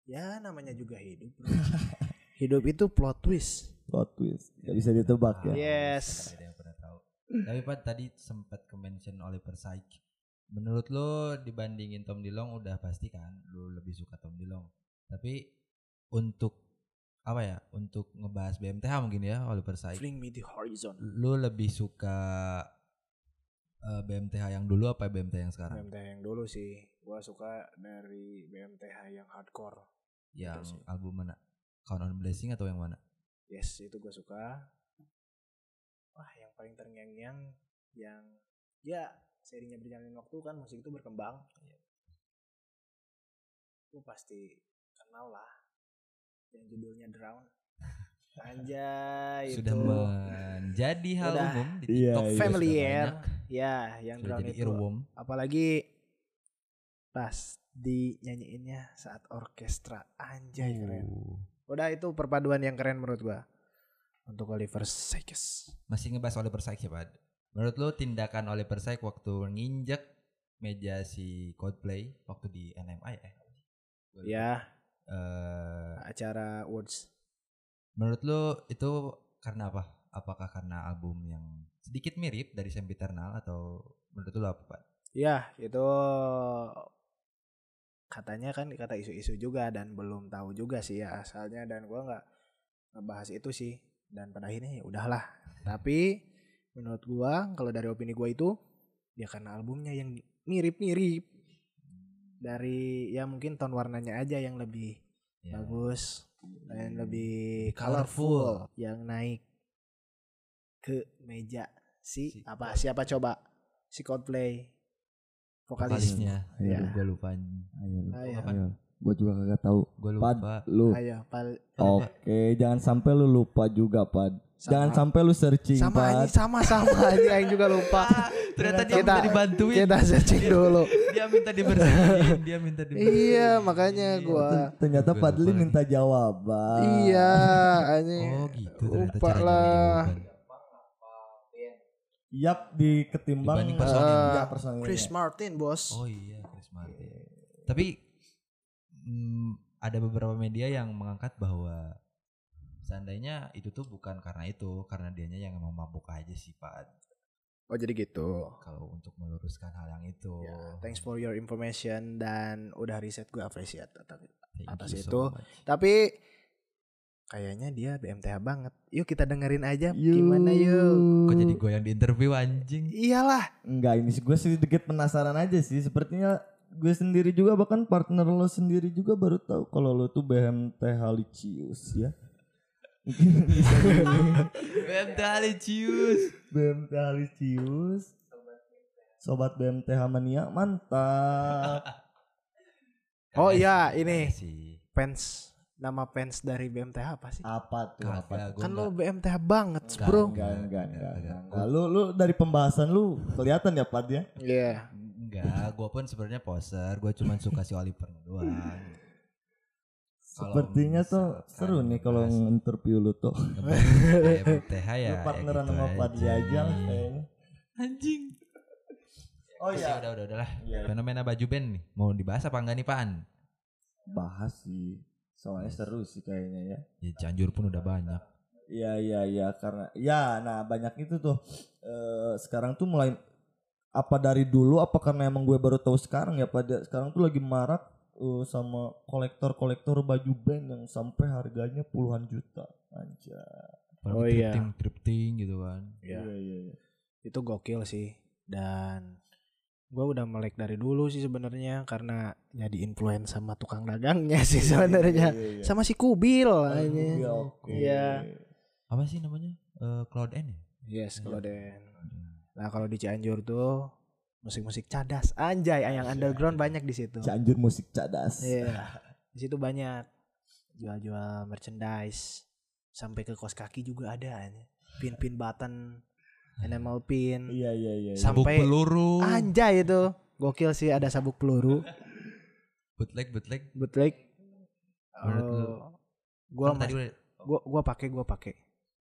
Ya namanya juga hidup. bro. hidup itu plot twist. Plot twist. Gak bisa ditebak ya. Yes. Ada yang pernah tahu. Tapi Pak tadi sempat ke mention Oliver Sykes. Menurut lo dibandingin Tom Dillon udah pasti kan lo lebih suka Tom Dillon. Tapi untuk apa ya? Untuk ngebahas BMTH mungkin ya Oliver Sykes. Fling me the horizon. Lo lebih suka eh, BMTH yang dulu apa BMTH yang sekarang? BMTH yang dulu sih. Gua suka dari BMTH yang hardcore. yang sih. album mana? Count on Blessing atau yang mana? Yes, itu gue suka. Wah, yang paling terngiang-ngiang yang ya serinya berjalan waktu kan musik itu berkembang. Lu pasti kenal lah yang judulnya Drown. Anjay Sudah itu. menjadi hal Udah. umum di Iya, TikTok iya. Familiar. Ya, yang Sudah Drown jadi itu. earworm. Apalagi pas dinyanyiinnya saat orkestra. Anjay keren. Uh. Udah itu perpaduan yang keren menurut gua. Untuk Oliver Sykes. Masih ngebahas Oliver Sykes ya Pak? Menurut lo tindakan Oliver Sykes waktu nginjek meja si Coldplay waktu di NMI eh? Ya, Eh, acara Awards. menurut lo itu karena apa? Apakah karena album yang sedikit mirip dari Sempiternal atau menurut lo apa Pak? Ya, itu katanya kan kata isu-isu juga dan belum tahu juga sih ya asalnya dan gua nggak ngebahas itu sih dan pada akhirnya ya udahlah. Tapi menurut gua kalau dari opini gua itu ya karena albumnya yang mirip-mirip dari ya mungkin tone warnanya aja yang lebih Ya. bagus dan lebih Colorful. colorful yang naik ke meja si Si apa siapa coba si Coldplay vokalis. vokalisnya. Iya. Gue lupa. Ayo, Ayo. ayo. Gue juga kagak tahu. Gue Pad, lupa. lu. Ayo, pal Oke, jangan sampai lu lupa juga, Pad. Jangan sampai lu searching, sama Pad. ini sama sama aja yang juga lupa. Ternyata dia Kita- minta dibantuin. Kita searching dulu. Dia minta dibersihin. dia minta dibersihin. iya, makanya gua Ternyata Gua Padli minta jawaban. iya, anjing. Oh gitu ternyata Lupa lah. Yap, di ketimbang Dibanding personil. ya, Eh, personilnya. Chris Martin, Bos. Oh iya Chris Martin. Tapi mm, ada beberapa media yang mengangkat bahwa seandainya itu tuh bukan karena itu, karena dianya yang emang mabuk aja sih Pak. Oh, jadi gitu. Kalau untuk meluruskan hal yang itu. Ya, thanks for your information dan udah riset gue appreciate atas, atas so itu. much. Tapi kayaknya dia BMTH banget. Yuk kita dengerin aja Yuk. gimana yuk. Kok jadi gue yang di interview anjing? Iyalah. Enggak, ini gue sedikit penasaran aja sih. Sepertinya gue sendiri juga bahkan partner lo sendiri juga baru tahu kalau lo tuh BMTH Licius ya. Mungkin bisa BMTH Licius. BMTH Licius. Sobat BMTH Mania mantap. Oh iya, ini fans nama fans dari BMTH apa sih? Apa tuh? Apa Kagak, tuh? kan lo BMTH banget, Enggak, bro. Enggak, enggak, enggak, enggak. enggak. Lu, lu dari pembahasan lu kelihatan ya Pad ya? Iya. Enggak, gue pun sebenarnya poser. Gue cuma suka si Oliver doang. Sepertinya tuh seru nih kalau ngebahas nge-interview lu tuh. BMTH ya. lu partneran ya gitu sama Padli aja lah nih. kayaknya. Anjing. Oh Terus ya udah udah udah lah. Iya. Fenomena baju band nih. Mau dibahas apa enggak nih, Pan? Bahas sih. Soalnya seru sih kayaknya ya. Ya Cianjur pun udah banyak. Iya iya iya karena ya nah banyak itu tuh eh sekarang tuh mulai apa dari dulu apa karena emang gue baru tahu sekarang ya pada sekarang tuh lagi marak eh, sama kolektor-kolektor baju band yang sampai harganya puluhan juta. Apalagi Oh, iya. thrifting, thrifting gitu kan. Iya. iya iya. Itu gokil sih. Dan gue udah melek dari dulu sih sebenarnya karena jadi influence sama tukang dagangnya sih sebenarnya. Iya, iya. Sama si Kubil Iya, aja. oke. Iya. Apa sih namanya? Eh Cloud N ya? Yes, kalau Den. Nah, kalau di Cianjur tuh musik-musik cadas. Anjay, yang underground banyak di situ. Cianjur musik cadas. Iya. Di situ banyak jual-jual merchandise. Sampai ke kos kaki juga ada. Pin-pin button, enamel pin. Iya iya iya. Sam- Sabuk Sampai- peluru. Anjay itu. Gokil sih ada sabuk peluru. Bootleg, bootleg. Bootleg. Oh, gua tadi udah gua gua pakai gua pakai.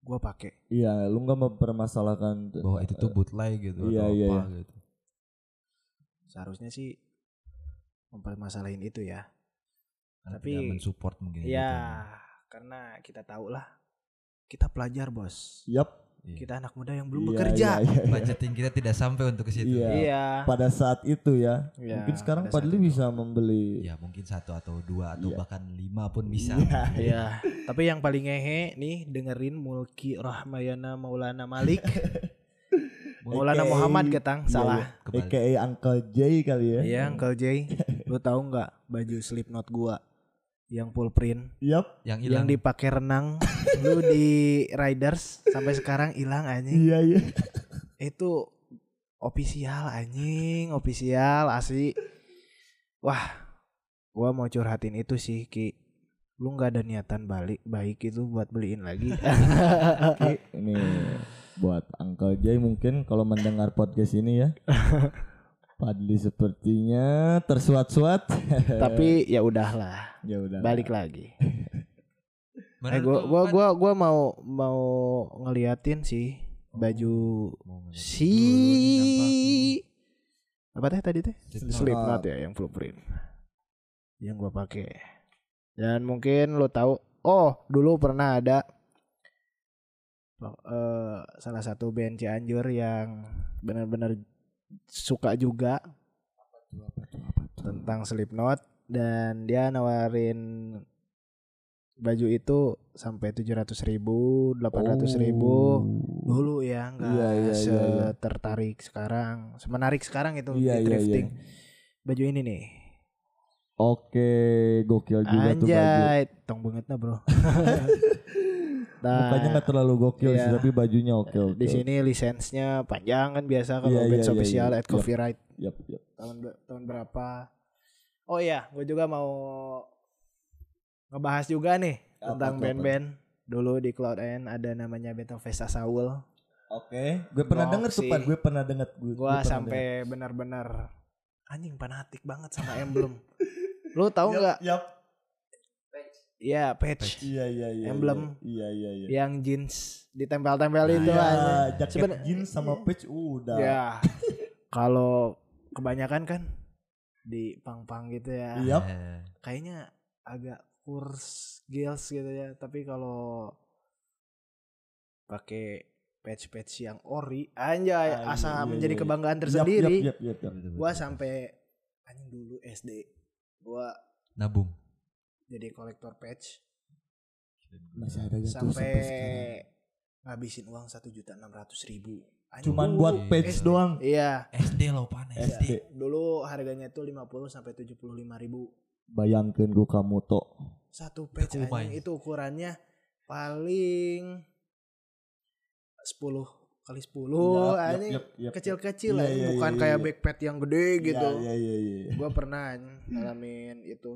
Gua pakai. Iya, lu nggak mempermasalahkan bahwa itu tuh bootleg gitu Iya, atau iya, apa iya. gitu. Seharusnya sih mempermasalahin itu ya. Karena Tapi- tidak mensupport mungkin Ya, gitu. karena kita tahu lah. Kita pelajar, Bos. Yap. Iya. Kita anak muda yang belum Iya, bekerja. iya, iya, iya. budgeting kita tidak sampai untuk ke situ. Iya. Iya. Pada saat itu ya. Iya, Mungkin sekarang Padli itu. bisa membeli. Ya mungkin satu atau dua atau Iya. bahkan lima pun bisa. Iya, tapi yang paling ngehe nih dengerin Mulki Rahmayana Maulana Malik. Maulana AKA Muhammad ketang, Iya, salah. Kebalik. AKA Uncle Jay kali ya. Iya, Uncle Jay. Lu tahu nggak baju Slipknot gua yang full print Yap. Yang yang hilang dipakai renang lu di Riders sampai sekarang hilang anjing. Iya iya. Itu official anjing, official asli. Wah, gua mau curhatin itu sih Ki. Lu nggak ada niatan balik baik itu buat beliin lagi. Ini buat Uncle Jay mungkin kalau mendengar podcast ini ya. Padli sepertinya tersuat-suat. Tapi ya udahlah, ya udah. balik lagi. Eh gua gua gua gua mau mau ngeliatin sih baju ngeliat si apa teh tadi teh? Slipknot ya yang blueprint. Yang gua pakai. Dan mungkin lo tahu, oh dulu pernah ada eh, salah satu band Cianjur yang benar-benar suka juga tentang Slipknot dan dia nawarin baju itu sampai tujuh ratus ribu, delapan ratus ribu dulu ya nggak Oh. Iya, iya, iya, iya. tertarik sekarang, semenarik sekarang itu Iya, di iya, thrifting. iya. Baju ini nih, Oke, gokil juga tuh baju. anjay, tong bangetnya bro. nah, Mukanya nggak terlalu gokil sih, Iya. tapi bajunya oke oke. di sini lisensnya panjang kan biasa kalau bands iya, iya, official iya. at copyright. Yap, yap. tahun be- tahun berapa. Oh iya, gue juga mau ngebahas juga nih Apa tentang band-band. Dulu di Cloud N ada namanya Band of Vesta Saul. Oke, gue pernah Ngok denger tuh sih. Pan, gue pernah denger gue. Gua sampai benar-benar anjing fanatik banget sama emblem. Lu tahu nggak? Yap. Iya, patch. Iya iya iya. Emblem. Iya iya iya. Yang jeans ditempel-tempel itu Iya, anjing. jaket Seben- jeans sama patch udah. Ya. Kalau kebanyakan kan di pang-pang gitu ya. Yap. Eh, Kayaknya agak kurs gils gitu ya. Tapi kalau pakai patch-patch yang ori, anjay, Ah, asa iya, iya, menjadi iya. kebanggaan tersendiri. Yap, yap, yap, yap. betul, Gua sampai anjing dulu SD. Gua nabung. Jadi kolektor patch Masih ada tuh sampai sekarang. ngabisin uang satu juta enam ratus ribu. Anjing Cuman buat Iya. patch doang. Iya. SD lo pan SD. SD. Dulu harganya tuh 50 sampai 75 ribu Bayangkan gue kamu tok. satu patch Oh anjing itu ukurannya paling 10 kali 10 anjing kecil-kecil Iya, anjing, iya, bukan iya, kayak iya. backpack yang gede gitu. Iya iya iya. iya. Gue pernah ngalamin itu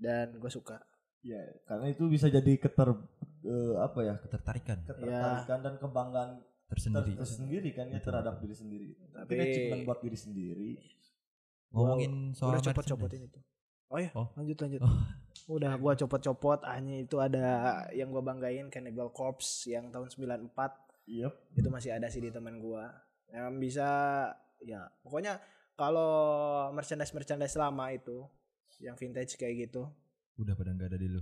dan gue suka. Ya, karena itu bisa jadi keter eh, apa ya? Ketertarikan Ketertarikan dan kebanggaan tersendiri. ter- tersendiri kan ya Betul. terhadap diri sendiri. Tapi achievement buat diri sendiri. Ngomongin soal udah copot-copotin merchandise. itu. Oh ya, Oh. lanjut lanjut. Oh. Udah gua copot-copot hanya itu ada yang gua banggain Cannibal Corpse yang tahun 94 Yep. itu masih ada sih di teman gua. Yang bisa ya pokoknya kalau merchandise merchandise lama itu yang vintage kayak gitu Udah pada nggak ada di lu.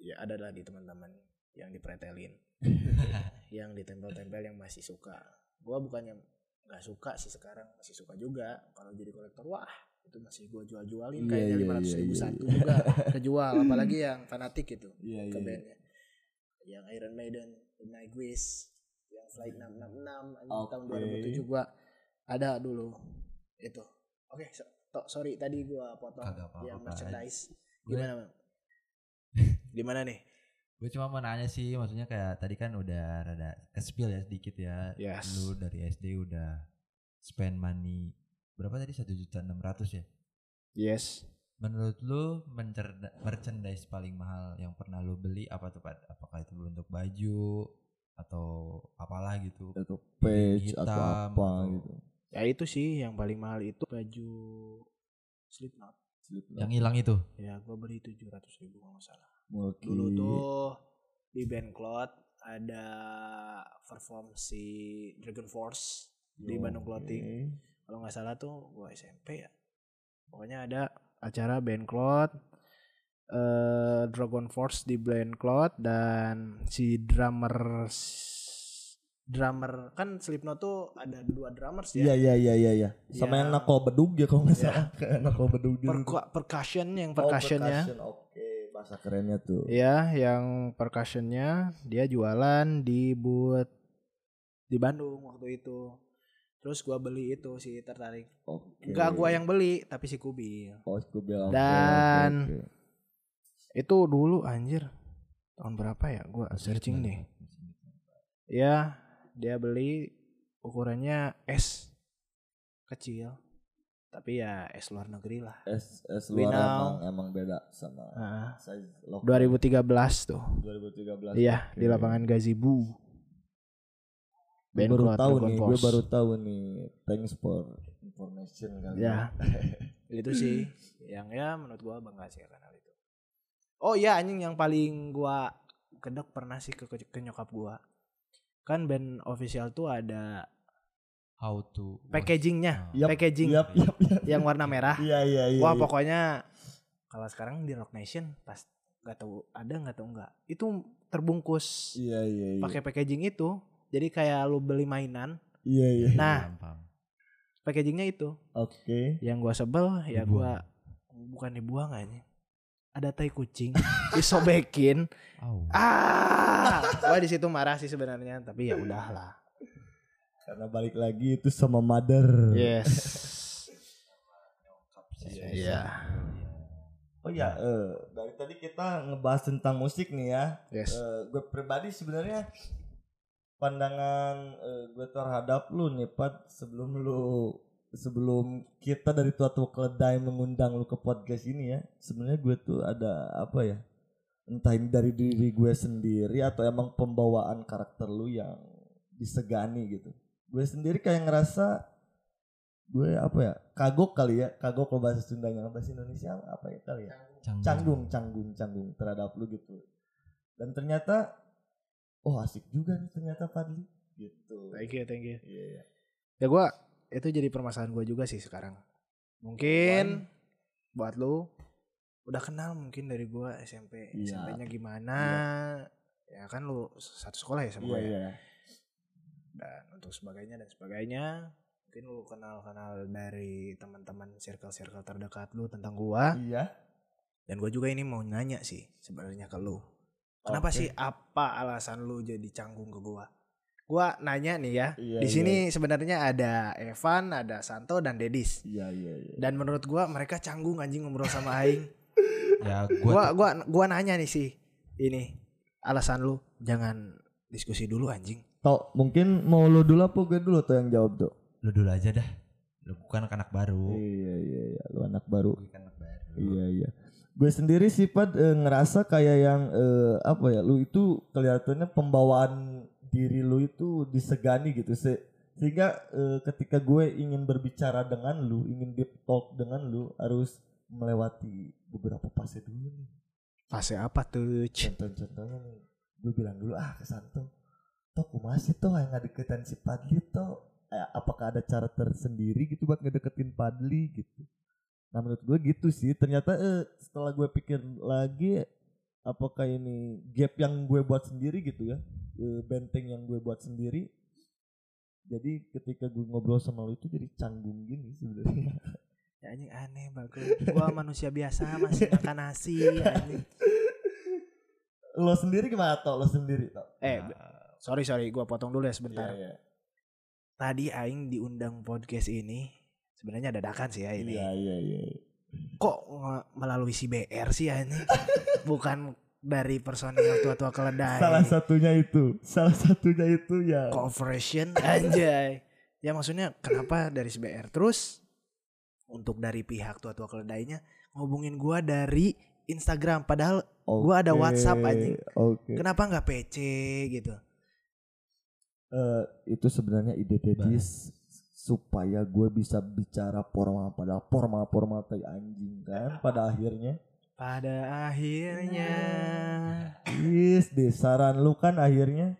ya ada lah di teman-teman yang dipretelin yang ditempel-tempel yang masih suka gua bukannya nggak suka sih sekarang masih suka juga kalau jadi kolektor wah itu masih gua jual-jualin Iya, kayaknya iya, lima ratus ribu iya, satu iya. juga kejual apalagi yang fanatik itu Iya ke iya. bandnya yang Iron Maiden The Nightwish yang Flight 666 anjing Oke. tahun 2007 gua ada dulu itu oke so, to- sorry tadi gua potong Kagak apa-apa, yang merchandise Gue- gimana Bang? gimana nih Gue cuma mau nanya sih, maksudnya kayak tadi kan udah rada kespil ya sedikit ya. Yes. Lu dari SD udah spend money berapa tadi satu juta enam ratus ya? yes Menurut lu merchandise paling mahal yang pernah lu beli apa tuh Pak? Apakah itu bentuk baju atau apalah gitu? Atau page Hitam atau apa atau- gitu. Ya itu sih yang paling mahal itu baju Slipknot. Yang hilang itu? ya gua beli 700 ribu kalau nggak salah. Mulki. dulu tuh di band Cloud ada perform si Dragon Force di Bandung Clothing. Kalau nggak salah tuh gua SMP ya. Pokoknya ada acara band Cloud eh Dragon Force di band Cloud dan si drummer drummer kan Slipknot tuh ada dua drummers Iya ya iya iya iya iya. Sama Yang- yang nakal bedug ya kalau nggak Iya. salah. Kayak nakal bedug. Perku- percussion yang Oh, percussionnya percussion. Oke, bahasa kerennya tuh. ya yang percussionnya dia jualan di booth di Bandung waktu itu terus gua beli itu sih tertarik Oke. Enggak gua yang beli tapi si Kubil Oh, Scooby, oke, Dan- oke, oke. itu dulu anjir tahun berapa ya gua searching nih ya dia beli ukurannya S kecil tapi ya S luar negeri lah S S We luar emang emang beda sama Nah, size lokal. 2013 tuh 2013. iya oke. di lapangan Gazebo Gue Band baru tahu nih, gue baru tahu nih. Thanks for information kali. Ya. itu sih yang ya menurut gua bangga sih hal itu oh iya anjing yang paling gua kedek pernah sih ke, ke, ke nyokap gua kan band official tuh ada How to packagingnya Yap, packaging Yap, yap, yap. yang warna merah Iya, iya, iya. wah iya. pokoknya kalau sekarang di Rock Nation pas nggak tahu ada nggak tahu nggak itu terbungkus Iya, iya, iya. pakai packaging itu jadi kayak lu beli mainan Iya, iya. nah Paham, paham. packagingnya itu Oke. yang gua sebel ya Dibuang. gua bukan dibuang aja ada tai kucing disobekin Au. ah gua di situ marah sih sebenarnya tapi ya udahlah Karena balik lagi itu sama mother. yes Iya. iya Oh ya, eh, dari tadi kita ngebahas tentang musik nih ya. yes Eh, gue pribadi sebenarnya pandangan eh, gue terhadap lu nih Pat sebelum lu sebelum kita dari tua tua keledai mengundang lu ke podcast ini ya, sebenarnya gue tuh ada apa ya? Entah ini dari diri gue sendiri atau emang pembawaan karakter lu yang disegani gitu. Gue sendiri kayak ngerasa gue apa ya? Kagok kali ya, kagok kalau bahasa Sundanya, bahasa Indonesia apa ya kali ya? canggung canggung canggung terhadap lu gitu dan ternyata oh asik juga nih ternyata Fadli gitu Thank you, thank you. Iya, iya. Ya gua itu jadi permasalahan gua juga sih sekarang. Mungkin buat lu udah kenal mungkin dari gua SMP. Iya. SMP-nya gimana? Ya kan lu satu sekolah ya sama iya gua ya. iya Dan untuk sebagainya dan sebagainya mungkin lu kenal-kenal dari teman-teman circle-circle terdekat lu tentang gua iya dan gua juga ini mau nanya sih sebenarnya ke lu. Kenapa Oke. sih apa alasan lu jadi canggung ke gua? Gua nanya nih ya. Iya, di iya. sini sebenarnya ada Evan, ada Santo dan Dedis. iya iya iya Dan menurut gua mereka canggung anjing ngobrol sama aing. Ya gua gua gua gua nanya nih sih. Ini alasan lu jangan diskusi dulu anjing. Tok mungkin mau lu dulu apa gue dulu tuh yang jawab tuh lu dulu aja dah. Lu bukan anak baru. iya iya iya lu anak baru kan anak baru. iya iya gue sendiri sifat eh, ngerasa kayak yang eh, apa ya lu itu kelihatannya pembawaan diri lu itu disegani gitu. Se- sehingga eh, ketika gue ingin berbicara dengan lu ingin deep talk dengan lu harus melewati beberapa fase dulu nih. Fase apa tuh? contoh-contohnya nih gue bilang dulu ah ke Santo toh aku masih toh yang ngedeketin si Padli toh? Eh, apakah ada cara tersendiri gitu buat ngedeketin Padli? Gitu. Nah menurut gue gitu sih. Ternyata eh, setelah gue pikir lagi apakah ini gap yang gue buat sendiri gitu ya eh, benteng yang gue buat sendiri jadi ketika gue ngobrol sama lu itu jadi canggung gini sebenarnya Ya anjing aneh bagus. Gua manusia biasa masih makan nasi anjing. lo sendiri gimana toh lo sendiri toh Eh, sorry sorry gua potong dulu ya sebentar. iya Tadi aing diundang podcast ini sebenarnya dadakan sih ya ini. iya iya iya Kok melalui si BR sih ya ini? Bukan dari personil tua-tua keledai. salah satunya itu salah satunya itu ya Cooperation anjay. Ya maksudnya kenapa dari SBR terus untuk dari pihak tua-tua keledainya ngubungin gua dari Instagram padahal Gua ada WhatsApp, anjing. Oke. kenapa nggak PC gitu. Eh, itu sebenarnya ide Dedis supaya gue bisa bicara formal padahal formal formal kayak anjing kan pada akhirnya. Pada akhirnya Is, desaran lu kan akhirnya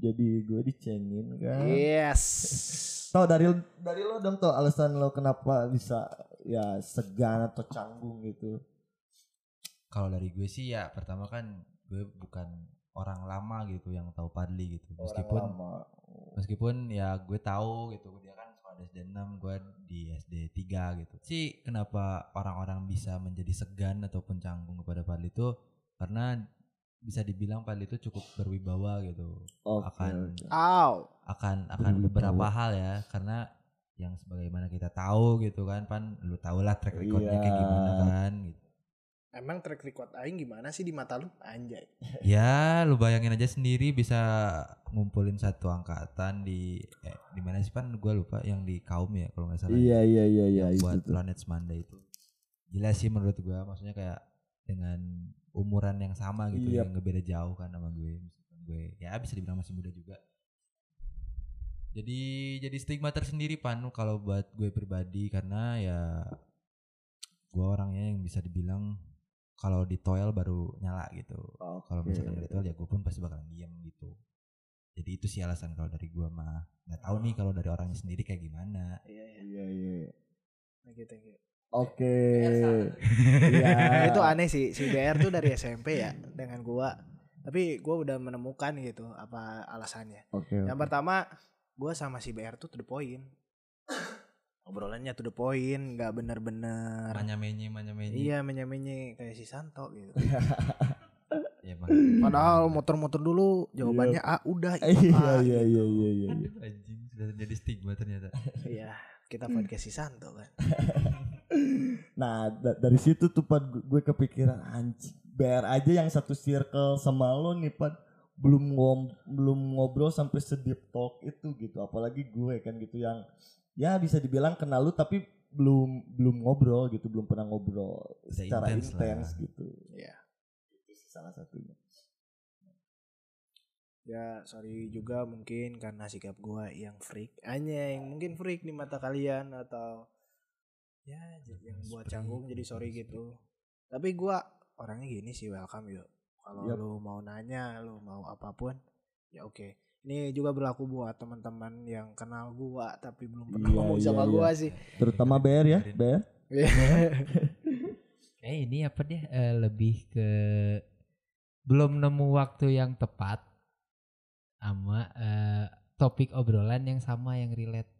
jadi gue dicengin kan. yes. Tau dari dari lo dong tuh alasan lo kenapa bisa ya segan atau canggung gitu. Kalau dari gue sih ya pertama kan gue bukan orang lama gitu yang tahu Padli gitu. Meskipun Orang lama. meskipun ya gue tahu gitu dia kan sekolah SD 6 gue di SD 3 gitu sih kenapa orang-orang bisa menjadi segan ataupun canggung kepada Padli itu karena bisa dibilang Padli itu cukup berwibawa gitu Oke, akan. Aw. akan akan Berwibawa. beberapa hal ya karena yang sebagaimana kita tahu gitu kan pan lu tau lah track recordnya kayak Iya. gimana kan gitu Emang track record aing gimana sih di mata lu? Anjay. ya lu bayangin aja sendiri bisa ngumpulin satu angkatan di eh, di mana sih pan gue lupa yang di kaum ya kalau nggak salah Iya iya iya iya yang itu buat tuh. Planet Manda itu gila sih menurut gua maksudnya kayak dengan umuran yang sama gitu Yep. yang ngebeda jauh kan sama gue gue ya bisa dibilang masih muda juga jadi jadi stigma tersendiri pan kalau buat gue pribadi karena ya gua orangnya yang bisa dibilang kalau di toil baru nyala gitu kalau Oke. misalkan di toil ya gue pun pasti bakalan diam gitu jadi itu sih alasan kalau dari gua mah nggak tahu nih kalau dari orangnya sendiri kayak gimana Iya iya. Iya iya. Thank you, thank you. Oke. Nah, Iya. itu aneh sih si BR tuh dari SMP ya dengan gua. Tapi gua udah menemukan gitu apa alasannya. Oke. Yang pertama, gua sama si BR tuh to the point. Obrolannya to the point, nggak bener-bener. manya menye manya menye Iya, menye-menye kayak si Santo gitu. ya emang Padahal motor-motor dulu jawabannya A udah Iya iya iya gitu. iya iya iya. Aduh, anjing sudah jadi stigma ternyata Iya, kita podcast si Santo kan. Nah da- dari situ tuh gu- gue kepikiran anjing BR aja yang satu circle sama lo nih Pat belum ngom belum ngobrol sampai sedip talk itu gitu apalagi gue kan gitu yang ya bisa dibilang kenal lu tapi belum belum ngobrol gitu belum pernah ngobrol Bisa secara intens gitu. Iya. itu sih salah satunya. Ya sorry juga mungkin karena sikap gua yang freak. Anjing mungkin freak di mata kalian atau Ya yang buat canggung jadi sorry gitu. Tapi gua orangnya gini sih welcome yuk. Kalau Yap. lu mau nanya lu mau apa pun Ya oke Ini juga berlaku buat teman-teman yang kenal gua tapi belum pernah Iya, ngomong iya, sama iya. gua sih terutama BR ya. BR Eh ini apa dia eh, lebih ke belum nemu waktu yang tepat sama eh, topik obrolan yang sama yang relate.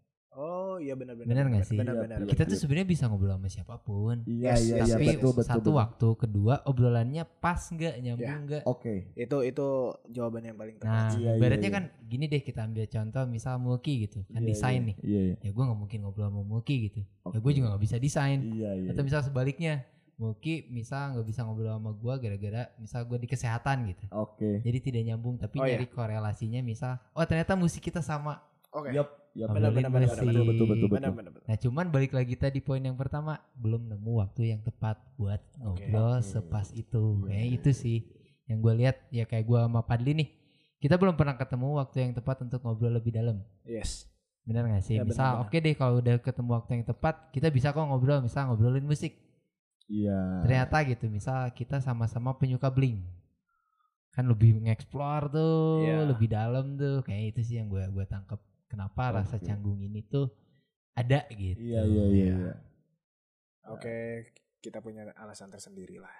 Oh iya benar-benar Bener nggak sih? Benar Iya, benar. iya. Kita tuh sebenarnya bisa ngobrol sama siapa pun. iya Yes, iya yes, iya Tapi betul betul satu betul. waktu, kedua obrolannya pas nggak nyambung Ya. nggak? oke Itu itu jawaban yang paling tepat. Nah, Iya, iya, ibaratnya iya. kan gini deh kita ambil contoh misal Mulki gitu, kan Iya, desain iya. nih. iya iya Ya gue nggak mungkin ngobrol sama Mulki gitu. Ya Oke. gue juga nggak bisa desain. iya iya Atau misal sebaliknya, Mulki misal nggak bisa ngobrol sama gue gara-gara misal gue di kesehatan gitu. oke Jadi tidak nyambung tapi Oh, iya. nyari korelasinya misal oh ternyata musik kita sama. Oke. yap yap Ngobrolin benar, benar, betul betul Benar benar. benar. Nah cuman balik lagi tadi poin yang pertama belum nemu waktu yang tepat buat ngobrol Oke. sepas itu. Iya, Kayak iya, itu sih yang gue lihat ya kayak gue sama Padli nih. Kita belum pernah ketemu waktu yang tepat untuk ngobrol lebih dalam. Yes. Bener gak sih? Ya, misal oke deh kalau udah ketemu waktu yang tepat kita bisa kok ngobrol misal ngobrolin musik. iya Ternyata gitu misal kita sama-sama penyuka bling. Kan lebih nge-explore tuh, Iya. lebih dalam tuh. Kayak itu sih yang gue gue tangkep. Kenapa rasa Oke. canggung ini tuh ada gitu. iya iya iya Iya. iya. Oke, kita punya alasan tersendiri lah.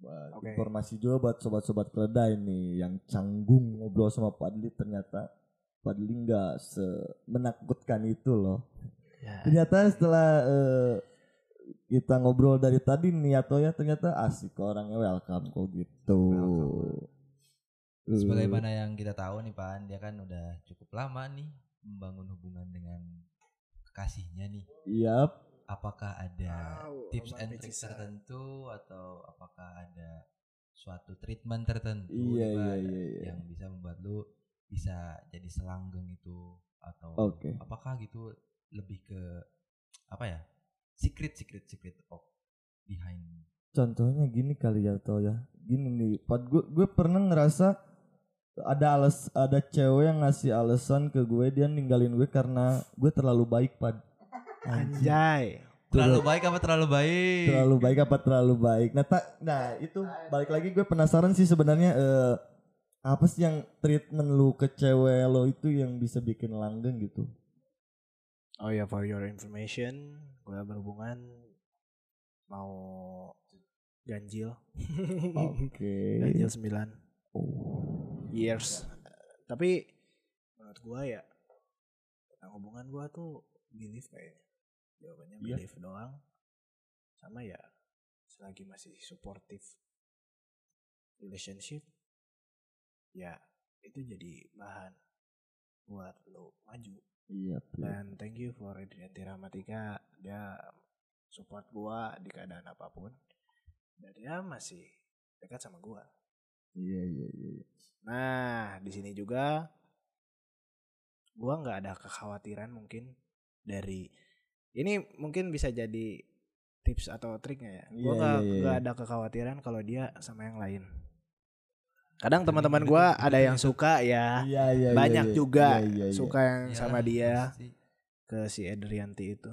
Buat Oke. Informasi juga buat sobat-sobat keledai nih yang canggung ngobrol sama Padli ternyata Padli nggak menakutkan itu loh. Ya. Ternyata setelah eh, kita ngobrol dari tadi nih atau ya ternyata asik kok orangnya welcome kok gitu. Eh, Sebagaimana yang kita tahu nih Pan, dia kan udah cukup lama nih membangun hubungan dengan kekasihnya nih. Yap. Apakah ada Wow, tips and tricks tertentu atau apakah ada suatu treatment tertentu Iya, iya, iya, iya. yang bisa membuat lu bisa jadi selanggeng itu atau Oke. apakah gitu lebih ke apa ya? Secret secret secret of behind Contohnya gini kali ya atau ya. Gini nih, Pad gue gue pernah ngerasa ada alas ada cewek yang ngasih alasan ke gue dia ninggalin gue karena gue terlalu baik pad. Anjay. terlalu baik apa terlalu baik? terlalu baik apa terlalu baik nah tak nah itu balik lagi gue penasaran sih sebenarnya eh, apa sih yang treatment lu ke cewek lo itu yang bisa bikin langgeng gitu Oh ya, for your information, gue berhubungan mau ganjil. oke ganjil 9 oh. Years. Tapi menurut gue ya tentang hubungan gue tuh belief kayaknya. Jawabannya Iya. belief doang. Sama ya selagi masih supportive relationship ya itu jadi bahan buat lo maju iya bro. dan thank you for Adrianti Rahmatika dia support gua di keadaan apa pun dan dia masih dekat sama gua iya iya iya iya. nah di sini juga gua nggak ada kekhawatiran mungkin dari ini mungkin bisa jadi tips atau triknya ya gua Iya, nggak iya, iya, nggak iya. ada kekhawatiran kalau dia sama yang lain kadang teman-teman gua ada yang suka ya Iya, iya, iya, banyak iya. juga Iya, iya, iya. suka yang Iyalah, sama dia pasti. ke si Edrianti itu.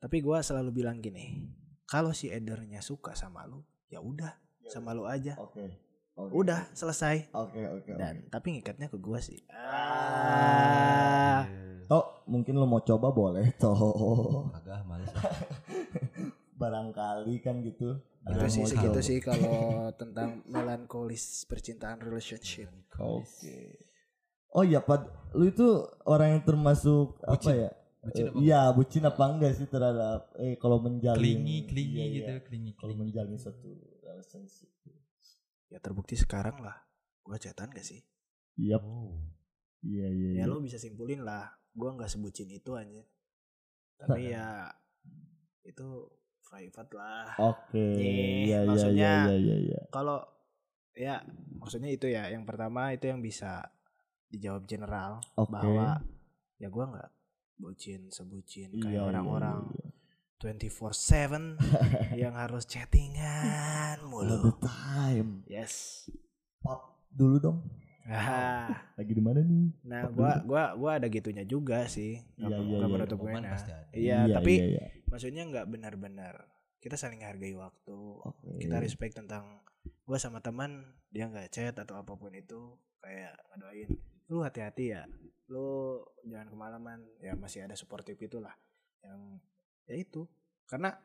Tapi gua selalu bilang gini, kalau si Edernya suka sama lu, ya udah sama lu aja. oke oke. Udah selesai. oke oke oke. Dan tapi ngikatnya ke gua sih. Ah. Toh mungkin lo mau coba boleh toh Agak males. barangkali kan gitu Itu Ada sih segitu sih kalau tentang melankolis percintaan relationship. Oke. Oh iya, Pad, lu itu orang yang termasuk apa Bucin. ya? Bucin Eh, apa Iya, bucin apa enggak sih terhadap eh kalau menjalin Klingi, klingi Iya, gitu, iya. klingi, Kalau menjalin satu relationship. Ya terbukti sekarang lah. Gua cetan gak sih? Iya, Oh. iya, iya. Ya iya. lo bisa simpulin lah. Gua nggak sebutin itu aja. Tapi ya itu private lah. Oke. Nih, Iya, iya, maksudnya- iya, iya, iya, iya. kalau ya maksudnya itu ya yang pertama itu yang bisa dijawab general Oke. bahwa ya gua nggak bucin sebucin kayak Iya, orang-orang iya, iya. 24/7 yang harus chattingan All the mulu time. yes Pop dulu dong. Ah, Lagi di mana nih? nah Pop gua dulu. gua gua ada gitunya juga sih Iya, iya, iya. menutup ada. iya tapi iya, iya. maksudnya nggak benar-benar kita saling hargai waktu Oke. kita respect tentang gua sama teman dia nggak chat atau apa pun itu kayak ngedoain lu hati-hati ya lu jangan kemalaman ya masih ada supportive itulah yang ya itu karena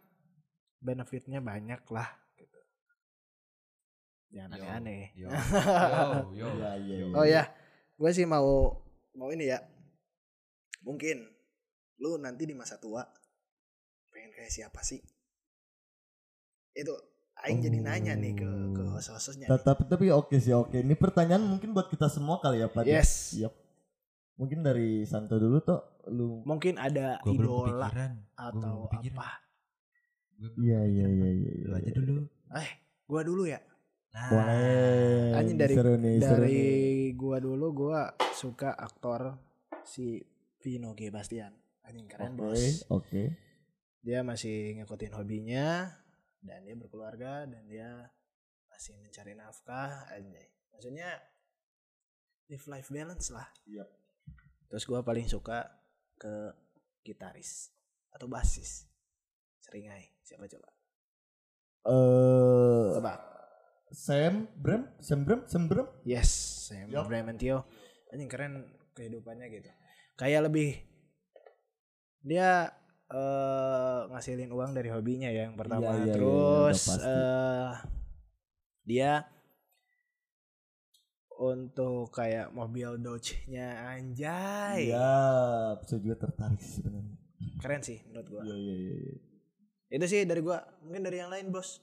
benefitnya banyak lah gitu jangan aneh-aneh yo, yo, yo. Iya, iya, iya. oh ya gue sih mau mau ini ya mungkin lu nanti di masa tua pengen kayak siapa sih itu Aing jadi nanya nih ke ke Oh. host-hostnya. Tapi tapi oke sih oke. Ini pertanyaan mungkin buat kita semua kali ya Pak. yes Yap. Mungkin dari Santo dulu tuh lu. mungkin ada belum idola. Gua atau apa Gua Iya iya iya iya. Lu iya, aja iya. dulu. eh gua dulu ya Nah, Boleh. Anjing dari- seru nih, seru dari nih. gua dulu gua suka aktor si Vino G Bastian anjing keren Oke, bos oke. dia masih ngikutin hobinya dan dia berkeluarga dan dia masih mencari nafkah anjay maksudnya live life balance lah Yap. Terus gua paling suka ke gitaris atau basis seringai siapa coba Eh tebak Sam Bram, Sam Bram, Sam Bram. yes Sam Yup. Bramantio anjing keren kehidupannya gitu kayak lebih dia eh ngasilin uang dari hobinya ya yang pertama Iya, iya, iya, terus udah pasti. eh dia untuk kayak mobil Dodge-nya anjay Iya, saya juga tertarik sih sebenarnya. keren sih menurut gua Iya iya iya. iya. itu sih dari gua mungkin dari yang lain bos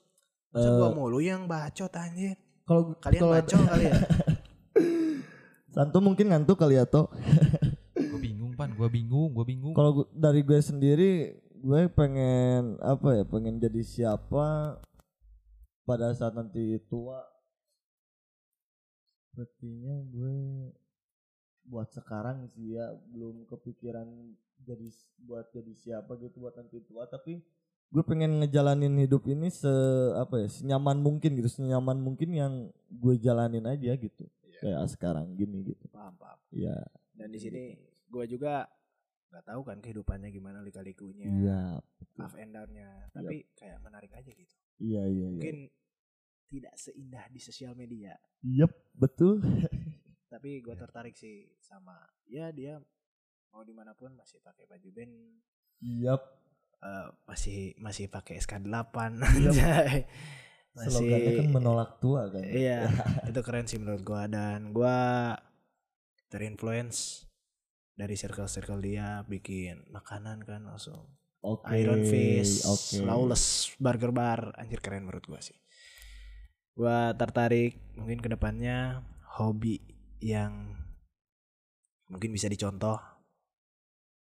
masa gua Eh, mulu yang bacot anjir Kalau kalian kalau bacot kali ya Santo mungkin ngantuk kali ya toh. gue bingung pan, gue bingung, gue bingung. Kalau gua- dari gue sendiri, gue pengen apa ya? Pengen jadi siapa pada saat nanti tua. Sepertinya gue buat sekarang sih ya belum kepikiran jadi buat jadi siapa gitu buat nanti tua. Tapi gue pengen ngejalanin hidup ini se apa ya senyaman mungkin gitu senyaman mungkin yang gue jalanin aja gitu. Kayak sekarang gini gitu. Paham paham. Ya dan di sini gua juga nggak tahu kan kehidupannya gimana lika-likunya iya up and down-nya. Tapi kayak menarik aja gitu. Iya iya iya. Mungkin tidak seindah di sosial media Yep, betul. tapi gue tertarik sih sama ya dia mau di mana pun masih pakai baju band Yep. eh, masih masih pakai SK8 anjay. Slogannya kan menolak tua kan. iya itu keren sih menurut gua dan gua terinfluence dari circle-circle dia bikin makanan kan langsung Oke. Iron Fist, Oke. Lawless Burger Bar, anjir keren menurut gua sih. Gua tertarik mungkin ke depannya hobi yang mungkin bisa dicontoh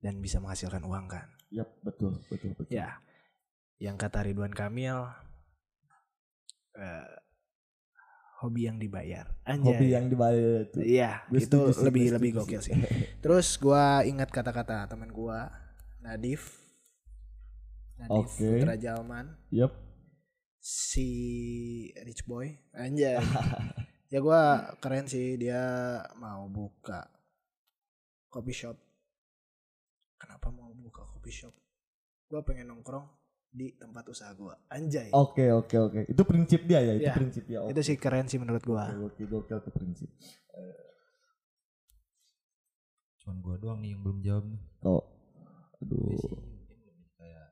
dan bisa menghasilkan uang kan. Yep, betul, betul, betul. Ya, yang kata Ridwan Kamil, eh, hobi yang dibayar. Anjay. Hobi yang dibayar itu. Iya, itu setuju lebih lebih setuju gokil sih. Terus gua ingat kata-kata teman gua, Nadif. Nadif Oke. Putra Jalman, Yep. Si Rich Boy. Anjay. ya gua keren sih dia mau buka coffee shop. Kenapa mau buka coffee shop? Gua pengen nongkrong di tempat usaha gua. Anjay. Oke, oke, oke. Itu prinsip dia ya, itu Iya. prinsip dia. Itu sih keren sih menurut gua. Oke, gokil tuh prinsip. Cuman gue doang nih yang belum jawab nih. Oh. Gue Aduh. sih mungkin lebih kayak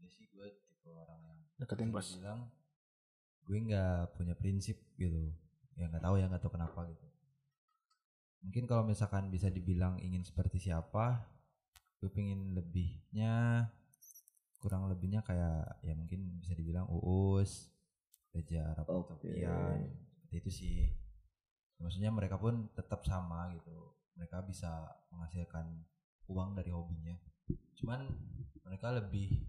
gue sih gue tipe orang yang Deketin bos. bilang gue nggak punya prinsip gitu. Ya nggak tahu ya nggak tahu kenapa gitu. Mungkin kalau misalkan bisa dibilang ingin seperti siapa gue pengen lebihnya kurang lebihnya kayak ya mungkin bisa dibilang uus Reja Arab Oke. Utopian seperti itu sih. Maksudnya mereka pun tetap sama gitu. Mereka bisa menghasilkan uang dari hobinya. Cuman mereka lebih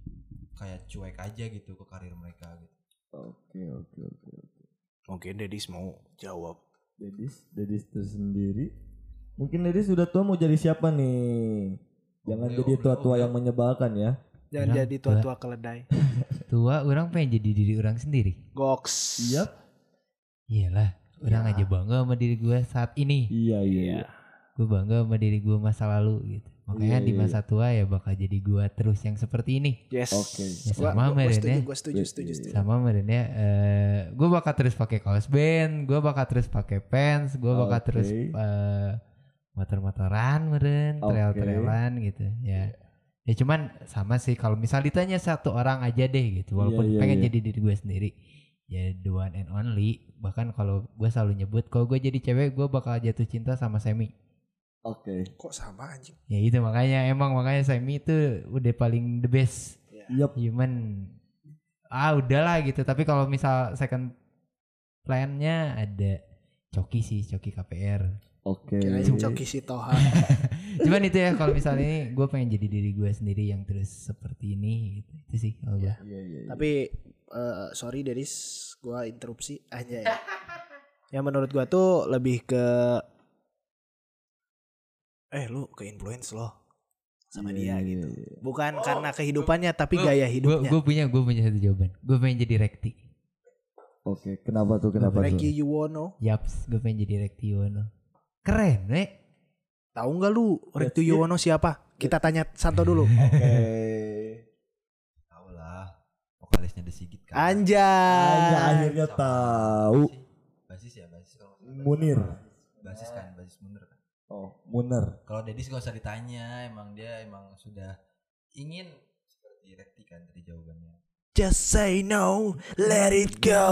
kayak cuek aja gitu ke karir mereka gitu Oke, oke, oke, oke. Mungkin Dedis mau jawab. Dedis, Dedis tersendiri. Mungkin Dedis sudah tua mau jadi siapa nih? Jangan jadi tua-tua yang menyebalkan ya. Jangan Orang jadi tua. tua-tua keledai. Tua orang pengen jadi diri orang sendiri. Goks. Iya. Iyalah, orang Ya. aja bangga sama diri gue saat ini. Iya, iya. Iya. Gue bangga sama diri gue masa lalu gitu. Makanya Iya, di iya, masa tua ya bakal jadi gue terus yang seperti ini. Yes. Oke. Ya, Gua, sama gua, gua Meren setuju, ya. gua setuju, setuju, setuju. Sama meren ya. eh gue bakal terus pakai kaos band, gue bakal terus pakai pants, gue bakal Oke. terus eh, motor-motoran meren, Oke. trail-trailan gitu ya. Ya cuman sama sih kalau misal ditanya satu orang aja deh gitu, walaupun Iya, iya, pengen iya. jadi diri gue sendiri, ya the one and only. Bahkan kalau gue selalu nyebut, kalau gue jadi cewek gue bakal jatuh cinta sama Semi. Oke. Kok sama anjing? Ya itu makanya emang makanya Semi itu udah paling the best. Yup. Human ah udahlah gitu. Tapi kalau misal second plan-nya ada Coki sih, Coki KPR. Oke. Kirain Coki Sitoha. Cuman itu ya kalau misalnya ini gue pengen jadi diri gue sendiri yang terus seperti ini gitu. Itu sih kalau gue. Iya, iya, iya. Tapi eh, sorry Dedis, gua interupsi aja ya. Yang menurut gua tuh lebih ke eh lu ke influence loh sama dia Iya, gitu. Bukan karena kehidupannya tapi gaya hidupnya. Gue punya gue punya satu jawaban. Gue pengen jadi Rekti. Oke, kenapa tuh? Kenapa tuh? Reki Yuwono, Yaps, gue pengen jadi Rekti Yono. Keren, we. tahu nggak lu it. Yuwono siapa? Kita tanya Santo dulu. Oke. Tahu lah. Vokalisnya The Sigit kan. Anjay. Hanya akhirnya tahu. Basis ya, basis kalau. Munir. Basis kan, kan. Oh, Muner. Kalau Dedis gak usah ditanya, emang dia emang sudah ingin seperti Rekti kan tadi jawabannya. Just say no, let it go.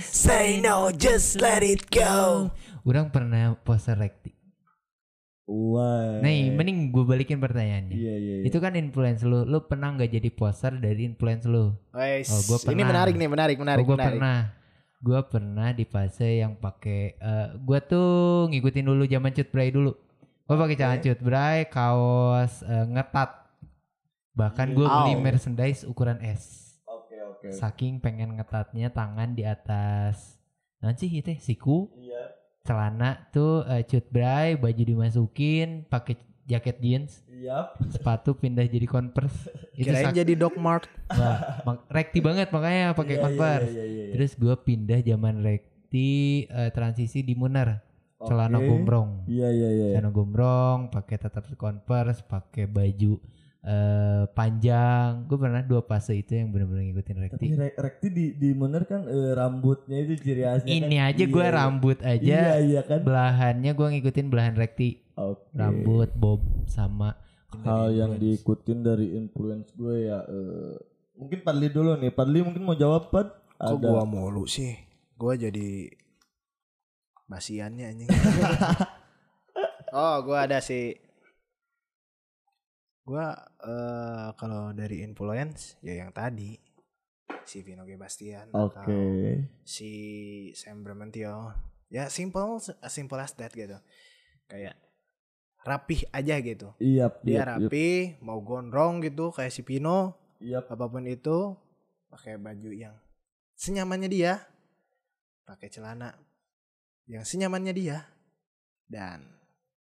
Say no, just let it go. Orang pernah poster Rekti. Wah. Nih, mending gue balikin pertanyaannya. Iya, iya. iya. Itu kan influence lu. Lu pernah nggak jadi poster dari influence lu? Wes, Oh, gua ini pernah. menarik nih, menarik, menarik, gue menarik. pernah. Gue pernah di fase yang pakai. eh gue tuh ngikutin dulu zaman cut bray dulu. Gue pakai celana cut bray, kaos eh, ngetat. Bahkan gue beli merchandise ukuran S. Saking pengen ngetatnya tangan di atas. Nanti itu siku, Iya. celana tuh eh, cut bray, baju dimasukin, pakai jaket jeans, Iya. sepatu pindah jadi converse. Itu Kirain jadi Doc Mart. Wah, mak- rekti banget makanya pakai Iya, iya, converse. iya, iya, iya. Terus gue pindah zaman rekti eh, transisi di Munar, celana Oke. gombrong, Iya, iya, iya. celana gombrong, pakai tetap converse, pakai baju eh, panjang. Gue pernah dua fase itu yang benar-benar ngikutin Tapi rekti. Re- Rekti di di Muner kan eh, rambutnya itu ciri khasnya. Ini kan. aja gue Iya, rambut Iya, aja, iya kan. belahannya gue ngikutin belahan rekti, Oke. rambut bob sama. Hal yang diikutin dari influence gue ya eh, mungkin Padli dulu nih. Padli mungkin mau jawab Pad? Kok Ada. gua mulu sih? Gua jadi basiannya anjing. oh, gua ada sih. Gua eh kalau dari influence ya yang tadi si Vino G. Bastian Oke. atau si Sam Bramantio. Ya simple simple as that gitu. Kayak rapih aja gitu. Iya, Dia iya, rapi, mau gondrong gitu kayak si Pino, Iya. apa pun itu pakai baju yang senyamannya dia pakai celana yang senyamannya dia dan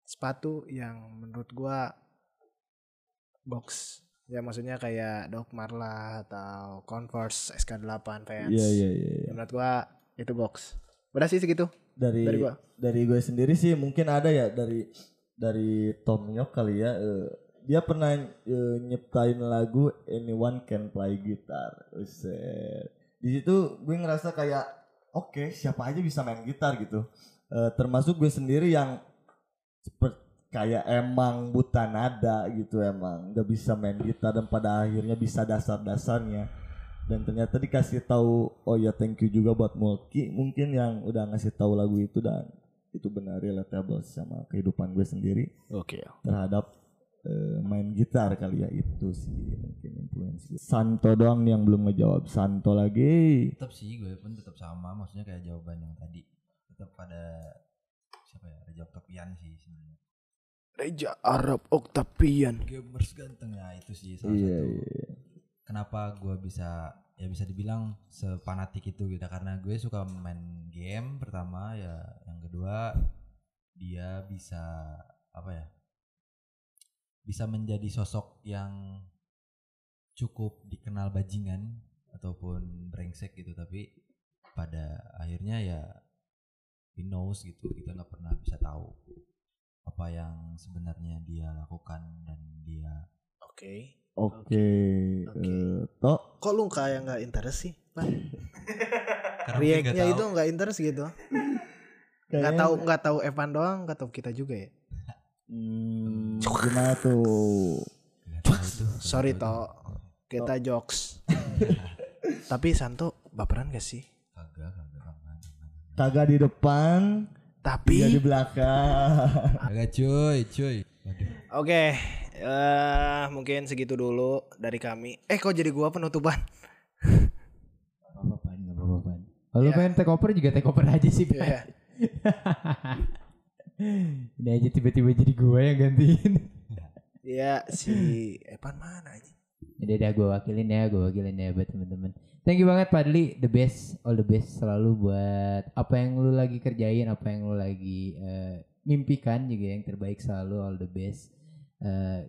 sepatu yang menurut gua box ya maksudnya kayak Doc Marla atau Converse SK8 Vans Iya, iya, iya. iya. Ya, menurut gua itu box udah sih segitu Dari dari gua dari gue sendiri sih mungkin ada ya dari dari Tom York kali ya eh, dia pernah eh, nyiptain lagu Anyone Can Play Guitar Buset. di situ gue ngerasa kayak oke siapa aja bisa main gitar gitu Eh, termasuk gue sendiri yang seperti kayak emang buta nada gitu emang nggak bisa main gitar dan pada akhirnya bisa dasar-dasarnya dan ternyata dikasih tahu oh ya thank you juga buat Mulki mungkin yang udah ngasih tahu lagu itu dan itu benar relatable sama kehidupan gue sendiri oke terhadap eh, main gitar kali ya itu sih mungkin influence. Santo doang nih yang belum ngejawab Santo lagi Tetap sih gue pun tetap sama, maksudnya kayak jawaban yang tadi. Tetap pada siapa ya? Reja Octavian sih sebenarnya. Reja Arab Octavian. Gamers ganteng ya itu sih salah iya satu. iya Kenapa gue bisa ya bisa dibilang sepanatik itu gitu. Karena gue suka main game pertama ya yang kedua dia bisa apa ya bisa menjadi sosok yang cukup dikenal bajingan ataupun brengsek gitu. Tapi pada akhirnya ya we knows gitu kita nggak pernah bisa tahu apa yang sebenarnya dia lakukan dan dia Oke. Oke. Oke. eh, Tok Kok lu kayak nggak interest sih? Nggak React-nya itu nggak interest gitu. Nggak tahu nggak tahu Evan doang, nggak tahu kita juga ya. Hmm, gimana tuh? Sorry toh, kita jokes. Tapi Santo baperan gak sih? kagak kagak. Kagak di depan, Tapi dia di belakang. kagak cuy cuy. Oke, eh mungkin segitu dulu dari kami. Eh kok jadi gua penutupan? apa-apa Pan, nggak apa-apa Pan. Kalau lu pengen take over juga take over aja sih Pan. Iya. Ini aja tiba-tiba jadi gue yang gantiin. Iya si Evan mana aja? Udah udah gue wakilin ya, gue wakilin ya buat temen-temen. Thank you banget Padli, the best, all the best selalu buat apa yang lu lagi kerjain, apa yang lu lagi eh, mimpikan juga yang terbaik selalu, all the best. Eh,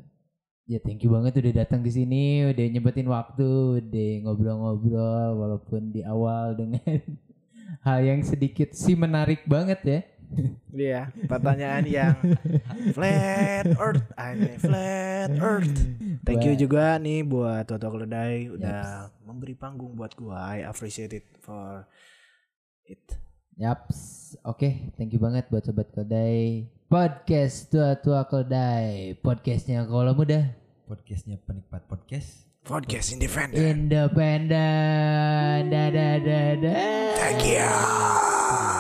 ya thank you banget udah datang ke sini, udah nyebutin waktu, udah ngobrol-ngobrol walaupun di awal dengan hal yang sedikit sih menarik banget ya. Iya, pertanyaan yang flat earth, aneh flat earth. Thank you juga nih buat Toto Keledai udah memberi panggung buat gua. I appreciate it for it. Yaps, oke, thank you banget buat sobat kedai podcast tua tua kedai podcastnya kalau muda podcastnya penikmat podcast Podcast independent. independen, dadah dadah. Thank you.